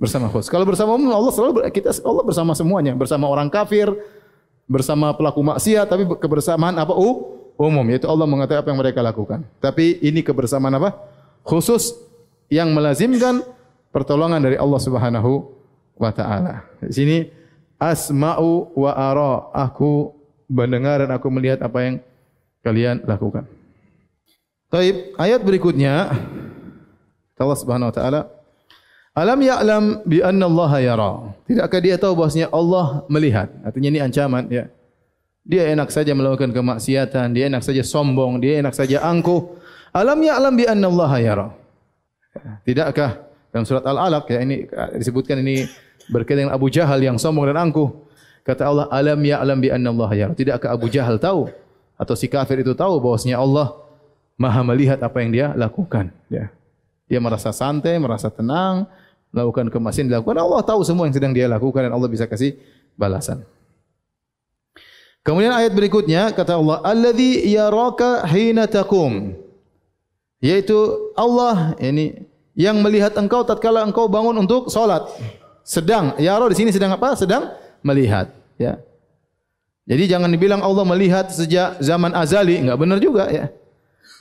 Bersama khusus. Kalau bersama umum Allah selalu kita Allah bersama semuanya, bersama orang kafir, bersama pelaku maksiat, tapi kebersamaan apa? U, umum, yaitu Allah mengetahui apa yang mereka lakukan. Tapi ini kebersamaan apa? Khusus yang melazimkan pertolongan dari Allah Subhanahu wa taala. Di sini asma'u wa ara, aku mendengar dan aku melihat apa yang kalian lakukan. Taib, ayat berikutnya Allah Subhanahu wa taala Alam ya'lam bi anna Allah yara. Tidakkah dia tahu bahwasanya Allah melihat? Artinya ini ancaman ya. Dia enak saja melakukan kemaksiatan, dia enak saja sombong, dia enak saja angkuh. Alam ya'lam bi anna Allah yara. Tidakkah dalam surat Al-Alaq ya ini disebutkan ini berkaitan dengan Abu Jahal yang sombong dan angkuh. Kata Allah, alam ya'lam bi anna Allah yara. Tidakkah Abu Jahal tahu atau si kafir itu tahu bahwasanya Allah Maha melihat apa yang dia lakukan, ya. Dia merasa santai, merasa tenang, melakukan kemaksiatan dilakukan. Allah tahu semua yang sedang dia lakukan dan Allah bisa kasih balasan. Kemudian ayat berikutnya kata Allah, "Allazi yaraka hina taqum." Yaitu Allah ini yang melihat engkau tatkala engkau bangun untuk salat. Sedang, yara di sini sedang apa? Sedang melihat, ya. Jadi jangan dibilang Allah melihat sejak zaman azali, enggak benar juga ya.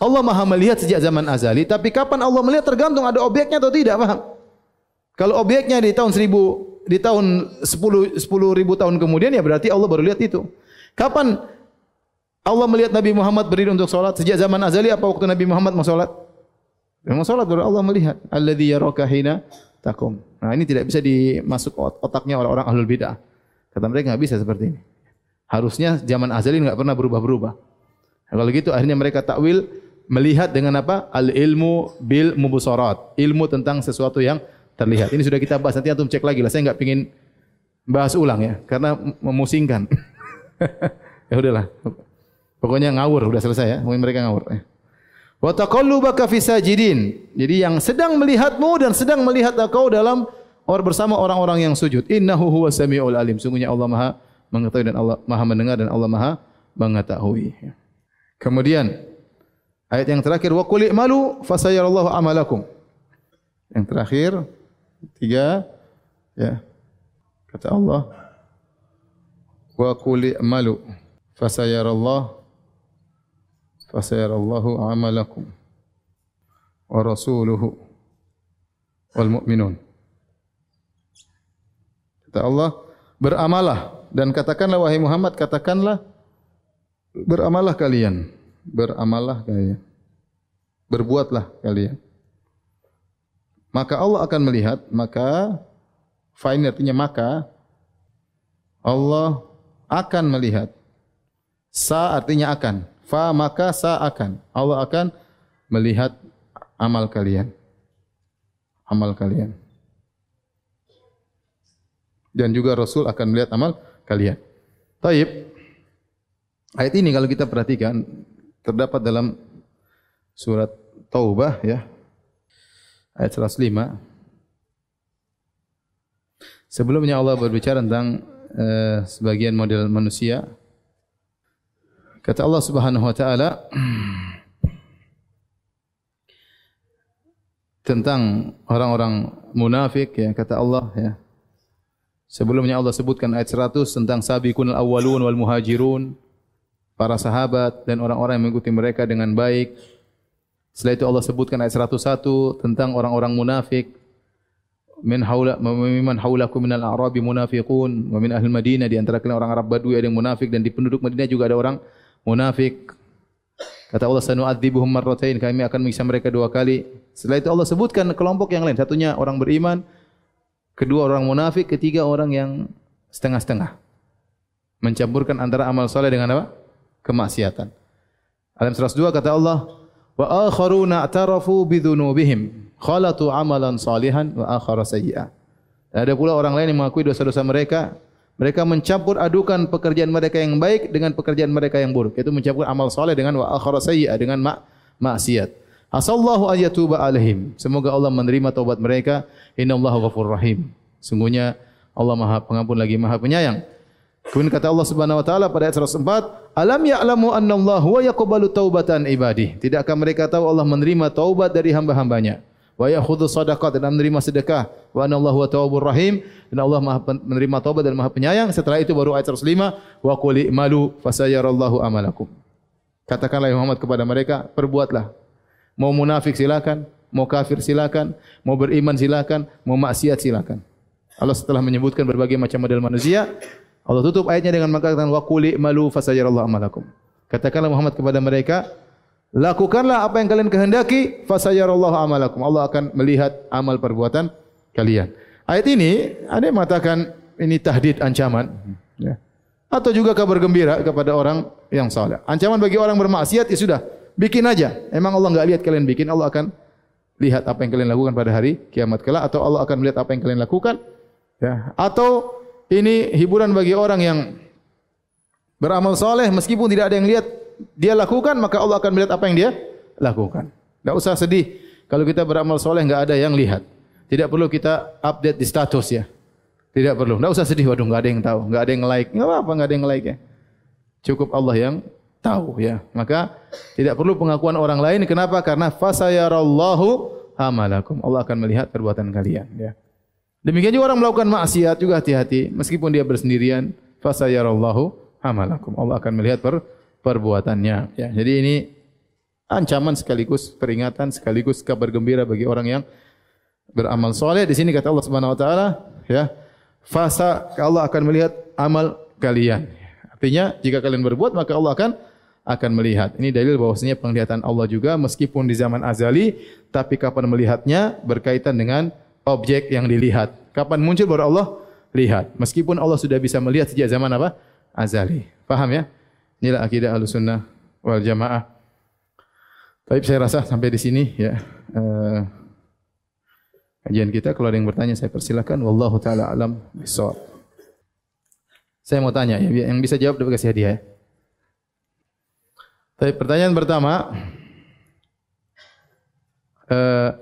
Allah Maha melihat sejak zaman azali, tapi kapan Allah melihat tergantung ada objeknya atau tidak, paham? Kalau objeknya di tahun 1000 di tahun 10 10 ribu tahun kemudian ya berarti Allah baru lihat itu. Kapan Allah melihat Nabi Muhammad berdiri untuk salat sejak zaman azali apa waktu Nabi Muhammad mau salat? Mau salat baru Allah melihat alladzi yaraka hina takum. Nah, ini tidak bisa dimasuk otaknya oleh orang ahlul bidah. Kata mereka enggak bisa seperti ini. Harusnya zaman azali enggak pernah berubah-berubah. Kalau gitu akhirnya mereka takwil melihat dengan apa? Al ilmu bil mubusarat. Ilmu tentang sesuatu yang terlihat. Ini sudah kita bahas nanti antum cek lagi lah. Saya enggak pingin bahas ulang ya karena memusingkan. ya udahlah. Pokoknya ngawur sudah selesai ya. Mungkin mereka ngawur. Ya. Wa taqallubaka fi sajidin. Jadi yang sedang melihatmu dan sedang melihat engkau dalam orang bersama orang-orang yang sujud. Innahu huwas samiul alim. Sungguhnya Allah Maha mengetahui dan Allah Maha mendengar dan Allah Maha mengetahui. Kemudian ayat yang terakhir wa qul i'malu fasayarallahu amalakum. Yang terakhir tiga ya. Kata Allah wa qul i'malu fasayarallahu fasayarallahu amalakum wa rasuluhu wal mu'minun. Kata Allah, beramalah dan katakanlah wahai Muhammad, katakanlah beramalah kalian, beramalah kalian. Berbuatlah kalian. Maka Allah akan melihat, maka fa'in artinya maka Allah akan melihat. Sa artinya akan. Fa maka sa akan. Allah akan melihat amal kalian. Amal kalian dan juga Rasul akan melihat amal kalian. Taib. Ayat ini kalau kita perhatikan terdapat dalam surat Taubah ya. Ayat 105. Sebelumnya Allah berbicara tentang uh, sebagian model manusia. Kata Allah Subhanahu wa taala tentang orang-orang munafik ya kata Allah ya Sebelumnya Allah sebutkan ayat 100 tentang sabiqun al-awwalun wal muhajirun, para sahabat dan orang-orang yang mengikuti mereka dengan baik. Setelah itu Allah sebutkan ayat 101 tentang orang-orang munafik. Min haula mimman haulakum minal a'rabi munafiqun wa min ahli Madinah di antara kalian orang Arab Badui ada yang munafik dan di penduduk Madinah juga ada orang munafik. Kata Allah sanu'adzibuhum marratain kami akan mengisah mereka dua kali. Setelah itu Allah sebutkan kelompok yang lain. Satunya orang beriman, kedua orang munafik, ketiga orang yang setengah-setengah. Mencampurkan antara amal soleh dengan apa? Kemaksiatan. Alam 102 kata Allah, wa akharuna a'tarafu bidhunubihim khalatu amalan salihan wa akhara sayyi'ah. Ada pula orang lain yang mengakui dosa-dosa mereka. Mereka mencampur adukan pekerjaan mereka yang baik dengan pekerjaan mereka yang buruk. Itu mencampur amal soleh dengan wa akhara sayyi'ah dengan mak maksiat. Asallahu ayatuba alaihim. Semoga Allah menerima taubat mereka. Inna Allah ghafur rahim. Sungguhnya Allah maha pengampun lagi maha penyayang. Kemudian kata Allah subhanahu wa ta'ala pada ayat 104. Alam ya'lamu anna Allah wa yakubalu taubatan ibadih. Tidakkah mereka tahu Allah menerima taubat dari hamba-hambanya. Wa yakhudhu sadaqat dan menerima sedekah. Wa anna Allah wa tawabur rahim. Dan Allah maha menerima taubat dan maha penyayang. Setelah itu baru ayat 105. Wa kuli malu fasayarallahu amalakum. Katakanlah Muhammad kepada mereka, perbuatlah Mau munafik silakan, mau kafir silakan, mau beriman silakan, mau maksiat silakan. Allah setelah menyebutkan berbagai macam model manusia, Allah tutup ayatnya dengan mengatakan wa quli malu fasayarallahu amalakum. Katakanlah Muhammad kepada mereka, lakukanlah apa yang kalian kehendaki, fasayarallahu amalakum. Allah akan melihat amal perbuatan kalian. Ayat ini ada yang mengatakan ini tahdid ancaman. Ya. Atau juga kabar gembira kepada orang yang saleh. Ancaman bagi orang bermaksiat ya sudah, bikin aja. Emang Allah enggak lihat kalian bikin, Allah akan lihat apa yang kalian lakukan pada hari kiamat kelak atau Allah akan melihat apa yang kalian lakukan. Ya, atau ini hiburan bagi orang yang beramal soleh meskipun tidak ada yang lihat dia lakukan maka Allah akan melihat apa yang dia lakukan. Tidak usah sedih kalau kita beramal soleh enggak ada yang lihat. Tidak perlu kita update di status ya. Tidak perlu. Tidak usah sedih. Waduh, enggak ada yang tahu. Enggak ada yang like. Enggak apa-apa, enggak ada yang like ya. Cukup Allah yang tahu ya. Maka tidak perlu pengakuan orang lain. Kenapa? Karena fasayarallahu amalakum. Allah akan melihat perbuatan kalian ya. Demikian juga orang melakukan maksiat juga hati-hati meskipun dia bersendirian fasayarallahu amalakum. Allah akan melihat per perbuatannya ya. Jadi ini ancaman sekaligus peringatan sekaligus kabar gembira bagi orang yang beramal soleh. Di sini kata Allah Subhanahu wa taala ya. Fasa Allah akan melihat amal kalian. Artinya jika kalian berbuat maka Allah akan akan melihat. Ini dalil bahwasanya penglihatan Allah juga meskipun di zaman azali, tapi kapan melihatnya berkaitan dengan objek yang dilihat. Kapan muncul baru Allah lihat. Meskipun Allah sudah bisa melihat sejak zaman apa? Azali. Paham ya? Inilah akidah Ahlussunnah wal Jamaah. Tapi saya rasa sampai di sini ya. Uh, kajian kita kalau ada yang bertanya saya persilakan wallahu taala alam bisawab. Saya mau tanya ya, yang bisa jawab dapat kasih hadiah. Ya. Tapi pertanyaan pertama, uh,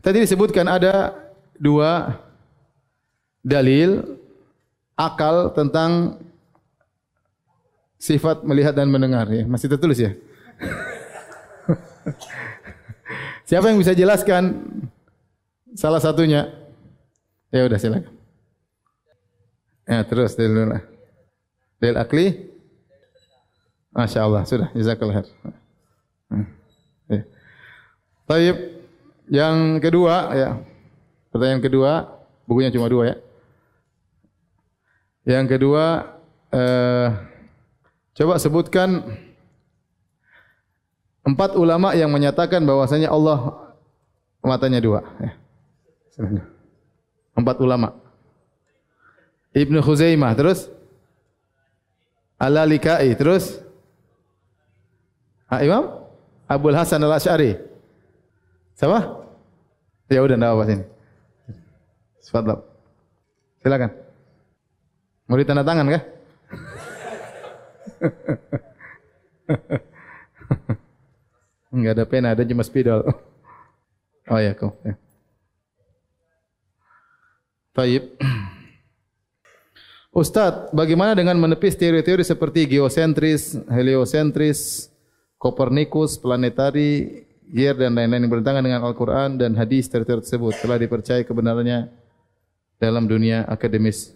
tadi disebutkan ada dua dalil akal tentang sifat melihat dan mendengar ya. Masih tertulis ya? Siapa yang bisa jelaskan salah satunya? Ya udah silakan. Ya terus lah. Del akli. Masya Allah sudah. Jazakallah. Hmm. Ya. Taib. Yang kedua ya. Pertanyaan kedua. Bukunya cuma dua ya. Yang kedua. Eh, coba sebutkan empat ulama yang menyatakan bahwasanya Allah matanya dua. Ya. Empat ulama. Ibnu Khuzaimah terus Al-Lalikai terus ha, Imam Abdul Hasan Al-Asy'ari. Siapa? Ya udah enggak apa sini. Sifat Silakan. Mau ditanda tangan kah? Enggak ada pena, ada cuma spidol. Oh ya, kau. Ya. Taib. Ustaz, bagaimana dengan menepis teori-teori seperti geosentris, heliosentris, Kopernikus, planetari, Gier dan lain-lain yang bertentangan dengan Al-Quran dan hadis teori-teori tersebut telah dipercaya kebenarannya dalam dunia akademis.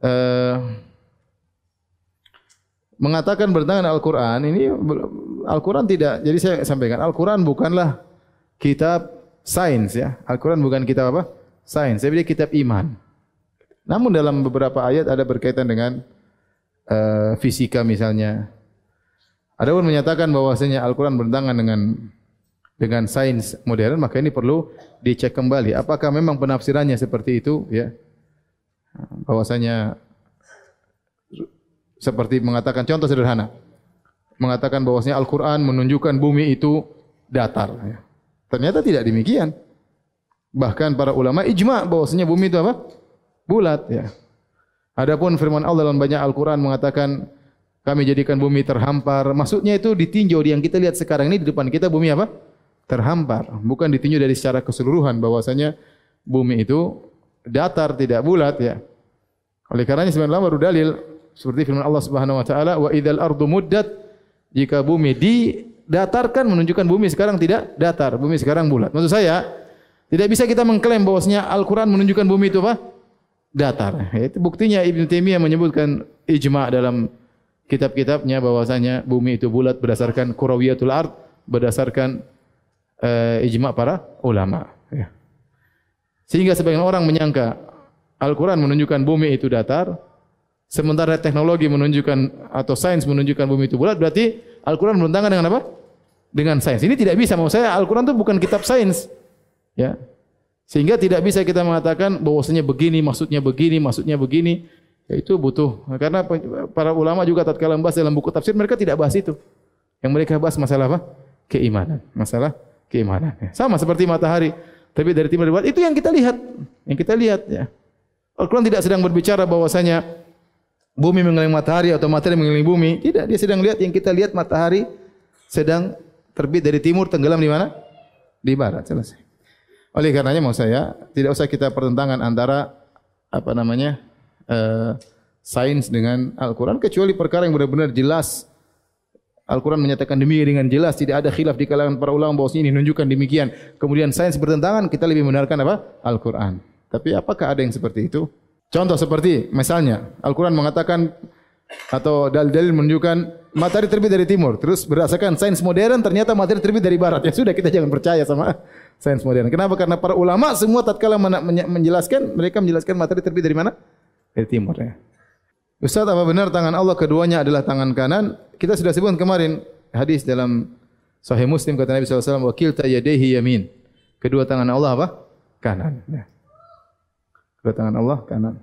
Uh, mengatakan bertentangan Al-Quran, ini Al-Quran tidak, jadi saya sampaikan, Al-Quran bukanlah kitab sains ya. Al-Quran bukan kitab apa? Sains, tapi dia kitab iman. Namun dalam beberapa ayat ada berkaitan dengan uh, fisika misalnya. Ada pun menyatakan bahwasanya Al-Quran bertentangan dengan dengan sains modern, maka ini perlu dicek kembali. Apakah memang penafsirannya seperti itu? Ya, bahwasanya seperti mengatakan contoh sederhana, mengatakan bahwasanya Al-Quran menunjukkan bumi itu datar. Ya. Ternyata tidak demikian. Bahkan para ulama ijma bahwasanya bumi itu apa? bulat ya. Adapun firman Allah dalam banyak Al-Qur'an mengatakan kami jadikan bumi terhampar. Maksudnya itu ditinjau di yang kita lihat sekarang ini di depan kita bumi apa? Terhampar. Bukan ditinjau dari secara keseluruhan bahwasanya bumi itu datar tidak bulat ya. Oleh karenanya sebenarnya baru dalil seperti firman Allah Subhanahu wa taala wa idzal ardu muddat jika bumi didatarkan menunjukkan bumi sekarang tidak datar, bumi sekarang bulat. Maksud saya tidak bisa kita mengklaim bahwasanya Al-Qur'an menunjukkan bumi itu apa? datar. Itu buktinya Ibn Taimiyah menyebutkan ijma dalam kitab-kitabnya bahwasanya bumi itu bulat berdasarkan kurawiyatul ard, berdasarkan uh, ijma para ulama. Ya. Sehingga sebagian orang menyangka Al-Quran menunjukkan bumi itu datar, sementara teknologi menunjukkan atau sains menunjukkan bumi itu bulat, berarti Al-Quran bertentangan dengan apa? Dengan sains. Ini tidak bisa. Maksud saya Al-Quran itu bukan kitab sains. Ya, sehingga tidak bisa kita mengatakan bahwasanya begini, maksudnya begini, maksudnya begini. Ya itu butuh. Karena para ulama juga tatkala membahas dalam buku tafsir, mereka tidak bahas itu. Yang mereka bahas masalah apa? Keimanan. Masalah keimanan. Ya. Sama seperti matahari. Tapi dari timur dibuat, itu yang kita lihat. Yang kita lihat. Ya. Al-Quran tidak sedang berbicara bahwasanya bumi mengelilingi matahari atau matahari mengelilingi bumi. Tidak, dia sedang lihat yang kita lihat matahari sedang terbit dari timur, tenggelam di mana? Di barat. Selesai. Oleh karenanya mau saya tidak usah kita pertentangan antara apa namanya uh, sains dengan Al-Quran kecuali perkara yang benar-benar jelas. Al-Quran menyatakan demikian dengan jelas tidak ada khilaf di kalangan para ulama bahawa ini menunjukkan demikian. Kemudian sains bertentangan kita lebih benarkan apa? Al-Quran. Tapi apakah ada yang seperti itu? Contoh seperti misalnya Al-Quran mengatakan atau dalil-dalil menunjukkan matahari terbit dari timur. Terus berdasarkan sains modern ternyata matahari terbit dari barat. Ya sudah kita jangan percaya sama sains modern. Kenapa? Karena para ulama semua tatkala menjelaskan, mereka menjelaskan materi terbit dari mana? Dari timur ya. Ustaz, apa benar tangan Allah keduanya adalah tangan kanan? Kita sudah sebut kemarin hadis dalam Sahih Muslim kata Nabi SAW, Wakil tayadehi yamin. Kedua tangan Allah apa? Kanan. Ya. Kedua tangan Allah kanan.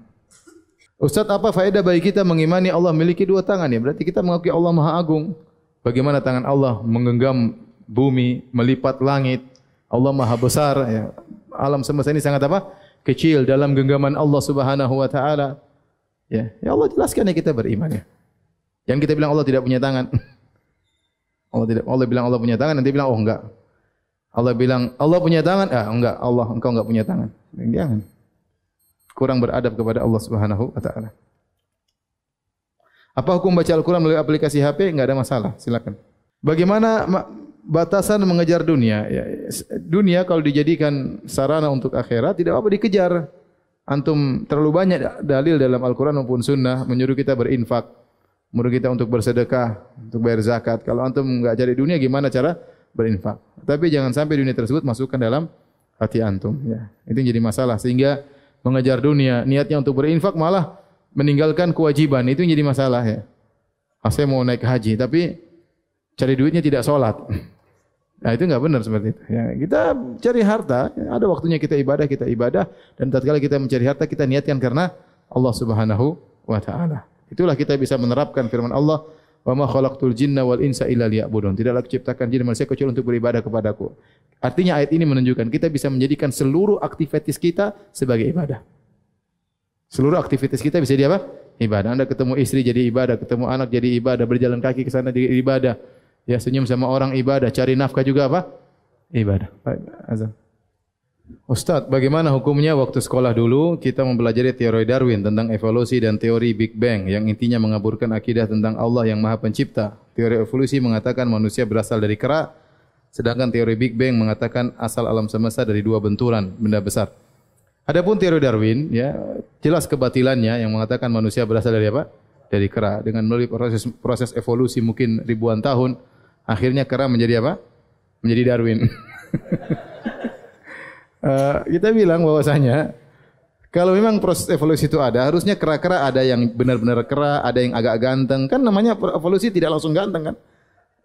Ustaz, apa faedah bagi kita mengimani Allah memiliki dua tangan ya? Berarti kita mengakui Allah Maha Agung. Bagaimana tangan Allah menggenggam bumi, melipat langit, Allah Maha Besar ya. Alam semesta ini sangat apa? Kecil dalam genggaman Allah Subhanahu wa taala. Ya, ya Allah jelaskan ya kita beriman ya. Yang kita bilang Allah tidak punya tangan. Allah tidak Allah bilang Allah punya tangan nanti bilang oh enggak. Allah bilang Allah punya tangan, ah enggak, Allah engkau enggak punya tangan. Jangan. Kurang beradab kepada Allah Subhanahu wa taala. Apa hukum baca Al-Quran melalui aplikasi HP? Enggak ada masalah. Silakan. Bagaimana batasan mengejar dunia? Ya, dunia kalau dijadikan sarana untuk akhirat tidak apa dikejar. Antum terlalu banyak dalil dalam Al-Quran maupun Sunnah menyuruh kita berinfak, menyuruh kita untuk bersedekah, untuk bayar zakat. Kalau antum enggak cari dunia, gimana cara berinfak? Tapi jangan sampai dunia tersebut masukkan dalam hati antum. Ya, itu jadi masalah sehingga mengejar dunia, niatnya untuk berinfak malah meninggalkan kewajiban itu jadi masalah ya. Ah, saya mau naik haji tapi cari duitnya tidak sholat. Nah itu enggak benar seperti itu. Ya, kita cari harta, ada waktunya kita ibadah, kita ibadah dan tatkala kita mencari harta kita niatkan karena Allah Subhanahu wa taala. Itulah kita bisa menerapkan firman Allah, "Wa ma khalaqtul jinna wal insa illa liya'budun." Tidaklah kuciptakan jin manusia kecuali untuk beribadah kepadaku. Artinya ayat ini menunjukkan kita bisa menjadikan seluruh aktivitas kita sebagai ibadah. Seluruh aktivitas kita bisa jadi apa? Ibadah. Anda ketemu istri jadi ibadah, ketemu anak jadi ibadah, berjalan kaki ke sana jadi ibadah. Ya senyum sama orang ibadah, cari nafkah juga apa? Ibadah. Baik, azan. Ustaz, bagaimana hukumnya waktu sekolah dulu kita mempelajari teori Darwin tentang evolusi dan teori Big Bang yang intinya mengaburkan akidah tentang Allah yang Maha Pencipta. Teori evolusi mengatakan manusia berasal dari kera, sedangkan teori Big Bang mengatakan asal alam semesta dari dua benturan benda besar. Adapun teori Darwin, ya jelas kebatilannya yang mengatakan manusia berasal dari apa? Dari kera. Dengan melalui proses proses evolusi mungkin ribuan tahun, akhirnya kera menjadi apa? Menjadi Darwin. uh, kita bilang bahwasanya kalau memang proses evolusi itu ada, harusnya kera-kera ada yang benar-benar kera, ada yang agak ganteng. Kan namanya evolusi tidak langsung ganteng kan?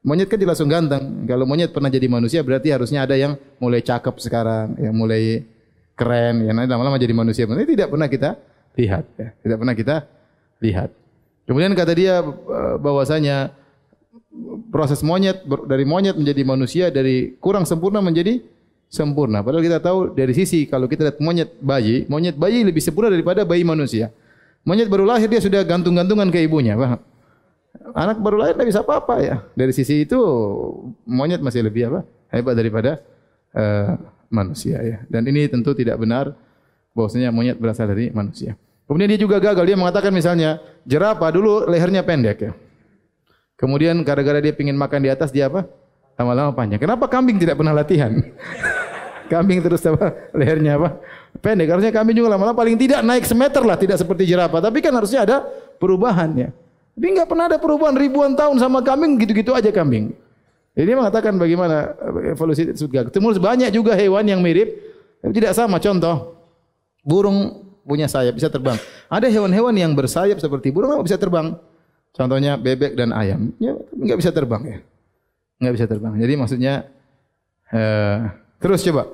Monyet kan tidak langsung ganteng. Kalau monyet pernah jadi manusia berarti harusnya ada yang mulai cakep sekarang, yang mulai keren, ya nanti lama-lama jadi manusia. Ini tidak pernah kita lihat, ya. tidak pernah kita lihat. Kemudian kata dia eh, bahwasanya proses monyet dari monyet menjadi manusia dari kurang sempurna menjadi sempurna. Padahal kita tahu dari sisi kalau kita lihat monyet bayi, monyet bayi lebih sempurna daripada bayi manusia. Monyet baru lahir dia sudah gantung-gantungan ke ibunya, paham? Anak baru lahir tidak bisa apa-apa ya. Dari sisi itu monyet masih lebih apa? Hebat daripada uh, manusia ya. Dan ini tentu tidak benar bahwasanya monyet berasal dari manusia. Kemudian dia juga gagal. Dia mengatakan misalnya jerapah dulu lehernya pendek ya. Kemudian gara-gara dia ingin makan di atas dia apa? Lama-lama panjang. Kenapa kambing tidak pernah latihan? kambing terus apa? Lehernya apa? Pendek. Harusnya kambing juga lama-lama paling tidak naik semeter lah. Tidak seperti jerapah. Tapi kan harusnya ada perubahan ya. Tapi enggak pernah ada perubahan ribuan tahun sama kambing gitu-gitu aja kambing. Ini mengatakan bagaimana evolusi surga. Ketemu banyak juga hewan yang mirip, tapi tidak sama. Contoh, burung punya sayap bisa terbang. Ada hewan-hewan yang bersayap seperti burung tidak bisa terbang. Contohnya bebek dan ayam, ya enggak bisa terbang ya. Enggak bisa terbang. Jadi maksudnya eh, terus coba.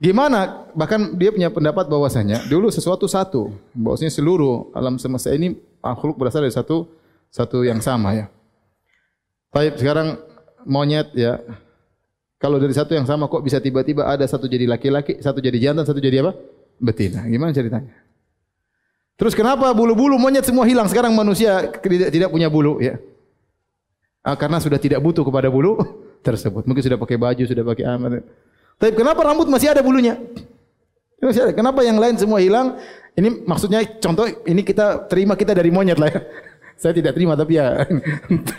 Gimana bahkan dia punya pendapat bahwasanya dulu sesuatu satu, bahwasanya seluruh alam semesta ini makhluk berasal dari satu satu yang sama ya. Baik, sekarang monyet ya. Kalau dari satu yang sama kok bisa tiba-tiba ada satu jadi laki-laki, satu jadi jantan, satu jadi apa? Betina. Gimana ceritanya? Terus kenapa bulu-bulu monyet semua hilang? Sekarang manusia tidak, tidak punya bulu ya. Ah, karena sudah tidak butuh kepada bulu tersebut. Mungkin sudah pakai baju, sudah pakai amat. Tapi kenapa rambut masih ada bulunya? Kenapa yang lain semua hilang? Ini maksudnya contoh ini kita terima kita dari monyet lah ya. Saya tidak terima tapi ya.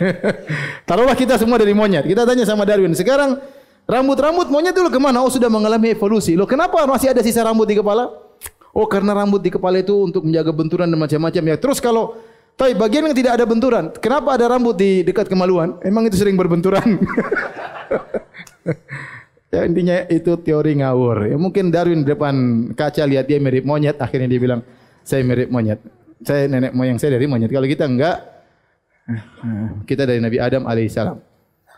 Taruhlah kita semua dari monyet. Kita tanya sama Darwin. Sekarang rambut-rambut monyet dulu kemana? Oh sudah mengalami evolusi. Loh kenapa masih ada sisa rambut di kepala? Oh karena rambut di kepala itu untuk menjaga benturan dan macam-macam ya. Terus kalau tapi bagian yang tidak ada benturan, kenapa ada rambut di dekat kemaluan? Emang itu sering berbenturan. ya intinya itu teori ngawur. Ya mungkin Darwin di depan kaca lihat dia mirip monyet, akhirnya dia bilang saya mirip monyet saya nenek moyang saya dari monyet. Kalau kita enggak, kita dari Nabi Adam alaihissalam.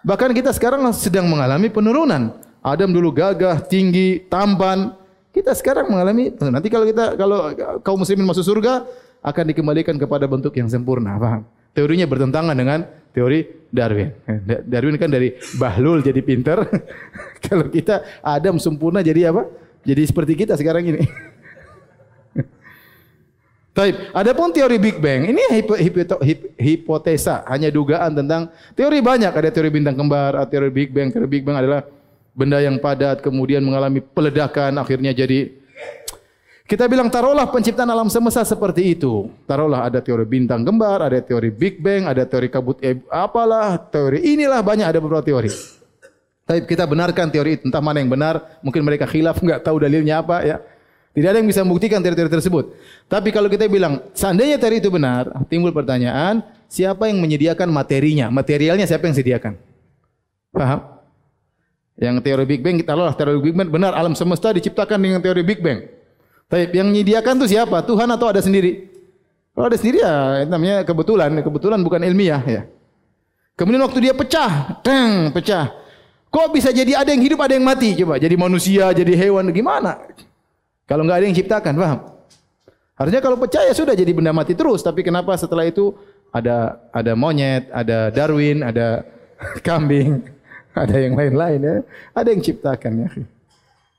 Bahkan kita sekarang sedang mengalami penurunan. Adam dulu gagah, tinggi, tampan. Kita sekarang mengalami nanti kalau kita kalau kaum muslimin masuk surga akan dikembalikan kepada bentuk yang sempurna. Paham? Teorinya bertentangan dengan teori Darwin. Darwin kan dari bahlul jadi pinter. kalau kita Adam sempurna jadi apa? Jadi seperti kita sekarang ini. Taib. Adapun teori Big Bang ini hip, hip, hip, hipotesa, hanya dugaan tentang teori banyak. Ada teori bintang kembar, teori Big Bang. Teori Big Bang adalah benda yang padat kemudian mengalami peledakan akhirnya jadi Kita bilang taruhlah penciptaan alam semesta seperti itu. Taruhlah ada teori bintang kembar, ada teori Big Bang, ada teori kabut e apalah, teori inilah banyak ada beberapa teori. Tapi kita benarkan teori itu, entah mana yang benar, mungkin mereka khilaf, enggak tahu dalilnya apa ya. Tidak ada yang bisa membuktikan teori-teori tersebut. Tapi kalau kita bilang seandainya teori itu benar, timbul pertanyaan, siapa yang menyediakan materinya? Materialnya siapa yang sediakan? Paham? Yang teori Big Bang kita loh teori Big Bang benar alam semesta diciptakan dengan teori Big Bang. Tapi yang menyediakan itu siapa? Tuhan atau ada sendiri? Kalau ada sendiri ya namanya kebetulan. Kebetulan bukan ilmiah ya. Kemudian waktu dia pecah, teng, pecah. Kok bisa jadi ada yang hidup, ada yang mati? Coba jadi manusia, jadi hewan, gimana? Kalau enggak ada yang ciptakan, paham? Harusnya kalau pecah ya sudah jadi benda mati terus. Tapi kenapa setelah itu ada ada monyet, ada Darwin, ada kambing, ada yang lain-lain ya. Ada yang ciptakan ya.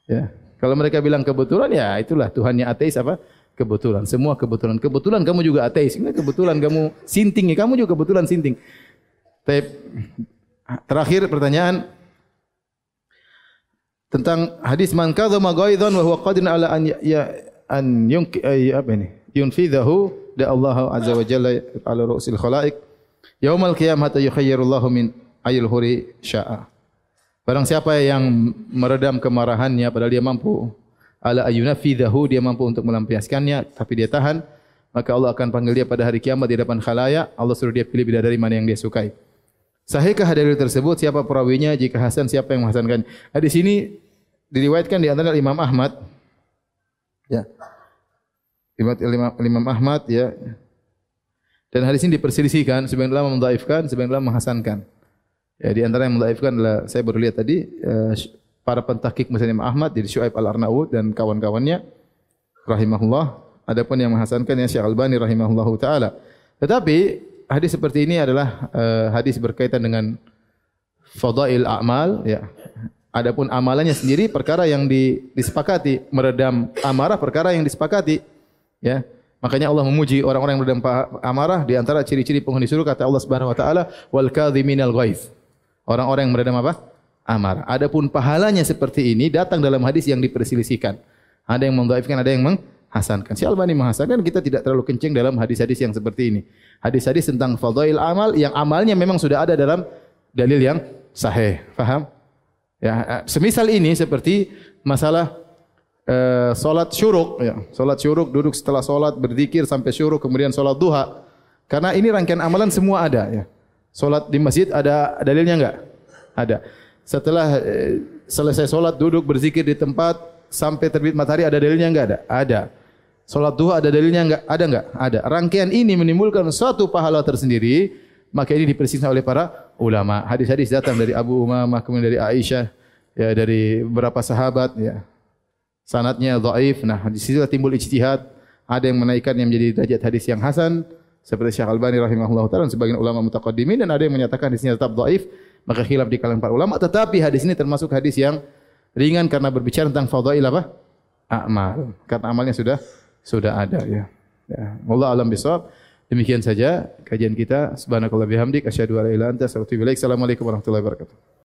Ya. Kalau mereka bilang kebetulan ya itulah Tuhannya ateis apa? Kebetulan. Semua kebetulan. Kebetulan kamu juga ateis. Ini kebetulan kamu sinting ya. Kamu juga kebetulan sinting. Tapi terakhir pertanyaan tentang hadis man kadzama ghaidhan wa huwa qadirun ala an ya an yunk apa ini? Yunfidhahu da Allah azza wa jalla ala ru'sil khalaiq yaumal qiyamah yukhayyirullahu min ayil huri sya'a. Barang siapa yang meredam kemarahannya padahal dia mampu ala ayuna fidahu dia mampu untuk melampiaskannya tapi dia tahan maka Allah akan panggil dia pada hari kiamat di depan khalayak Allah suruh dia pilih bidadari mana yang dia sukai. Sahihkah hadis tersebut siapa perawinya jika hasan siapa yang menghasankan? Nah, di sini diriwayatkan di antara Imam Ahmad ya. Imam, Imam Ahmad ya. Dan hadis ini diperselisihkan sebagian ulama mendhaifkan sebagian ulama menghasankan. Ya, di antara yang melaifkan adalah saya baru lihat tadi uh, para pentahkik misalnya Imam Ahmad jadi Syuaib Al-Arnaud dan kawan-kawannya rahimahullah. Adapun yang menghasankan yang Syekh Albani rahimahullahu taala. Tetapi hadis seperti ini adalah uh, hadis berkaitan dengan fadail a'mal ya. Adapun amalannya sendiri perkara yang disepakati meredam amarah perkara yang disepakati ya. Makanya Allah memuji orang-orang yang meredam amarah di antara ciri-ciri penghuni surga kata Allah Subhanahu wa taala wal kadhiminal ghaidh. Orang-orang yang meredam apa? Amarah. Adapun pahalanya seperti ini datang dalam hadis yang diperselisihkan. Ada yang mendhaifkan, ada yang menghasankan. Si Albani menghasankan, kita tidak terlalu kencing dalam hadis-hadis yang seperti ini. Hadis-hadis tentang fadail amal yang amalnya memang sudah ada dalam dalil yang sahih. Faham? Ya, semisal ini seperti masalah uh, solat syuruk. Ya, solat syuruk, duduk setelah solat, berzikir sampai syuruk, kemudian solat duha. Karena ini rangkaian amalan semua ada. Ya. Solat di masjid ada dalilnya enggak? Ada. Setelah eh, selesai solat duduk berzikir di tempat sampai terbit matahari ada dalilnya enggak? Ada. Ada. Solat duha ada dalilnya enggak? Ada enggak? Ada. Rangkaian ini menimbulkan suatu pahala tersendiri. Maka ini dipersiapkan oleh para ulama. Hadis-hadis datang dari Abu Umamah, kemudian dari Aisyah, ya dari beberapa sahabat. Ya. Sanatnya dhaif. Nah, di situ timbul ijtihad. Ada yang menaikkan yang menjadi derajat hadis yang hasan seperti Syekh Albani rahimahullah taala dan sebagian ulama mutaqaddimin dan ada yang menyatakan hadisnya tetap dhaif maka khilaf di kalangan para ulama. Tetapi hadis ini termasuk hadis yang ringan karena berbicara tentang fadhail apa? Amal. Karena amalnya sudah sudah ada ya. Ya Allah alam bisawab demikian saja kajian kita. Subhanakallah bihamdik. Asyhadu an la ilaha illa anta assalamualaikum warahmatullahi wabarakatuh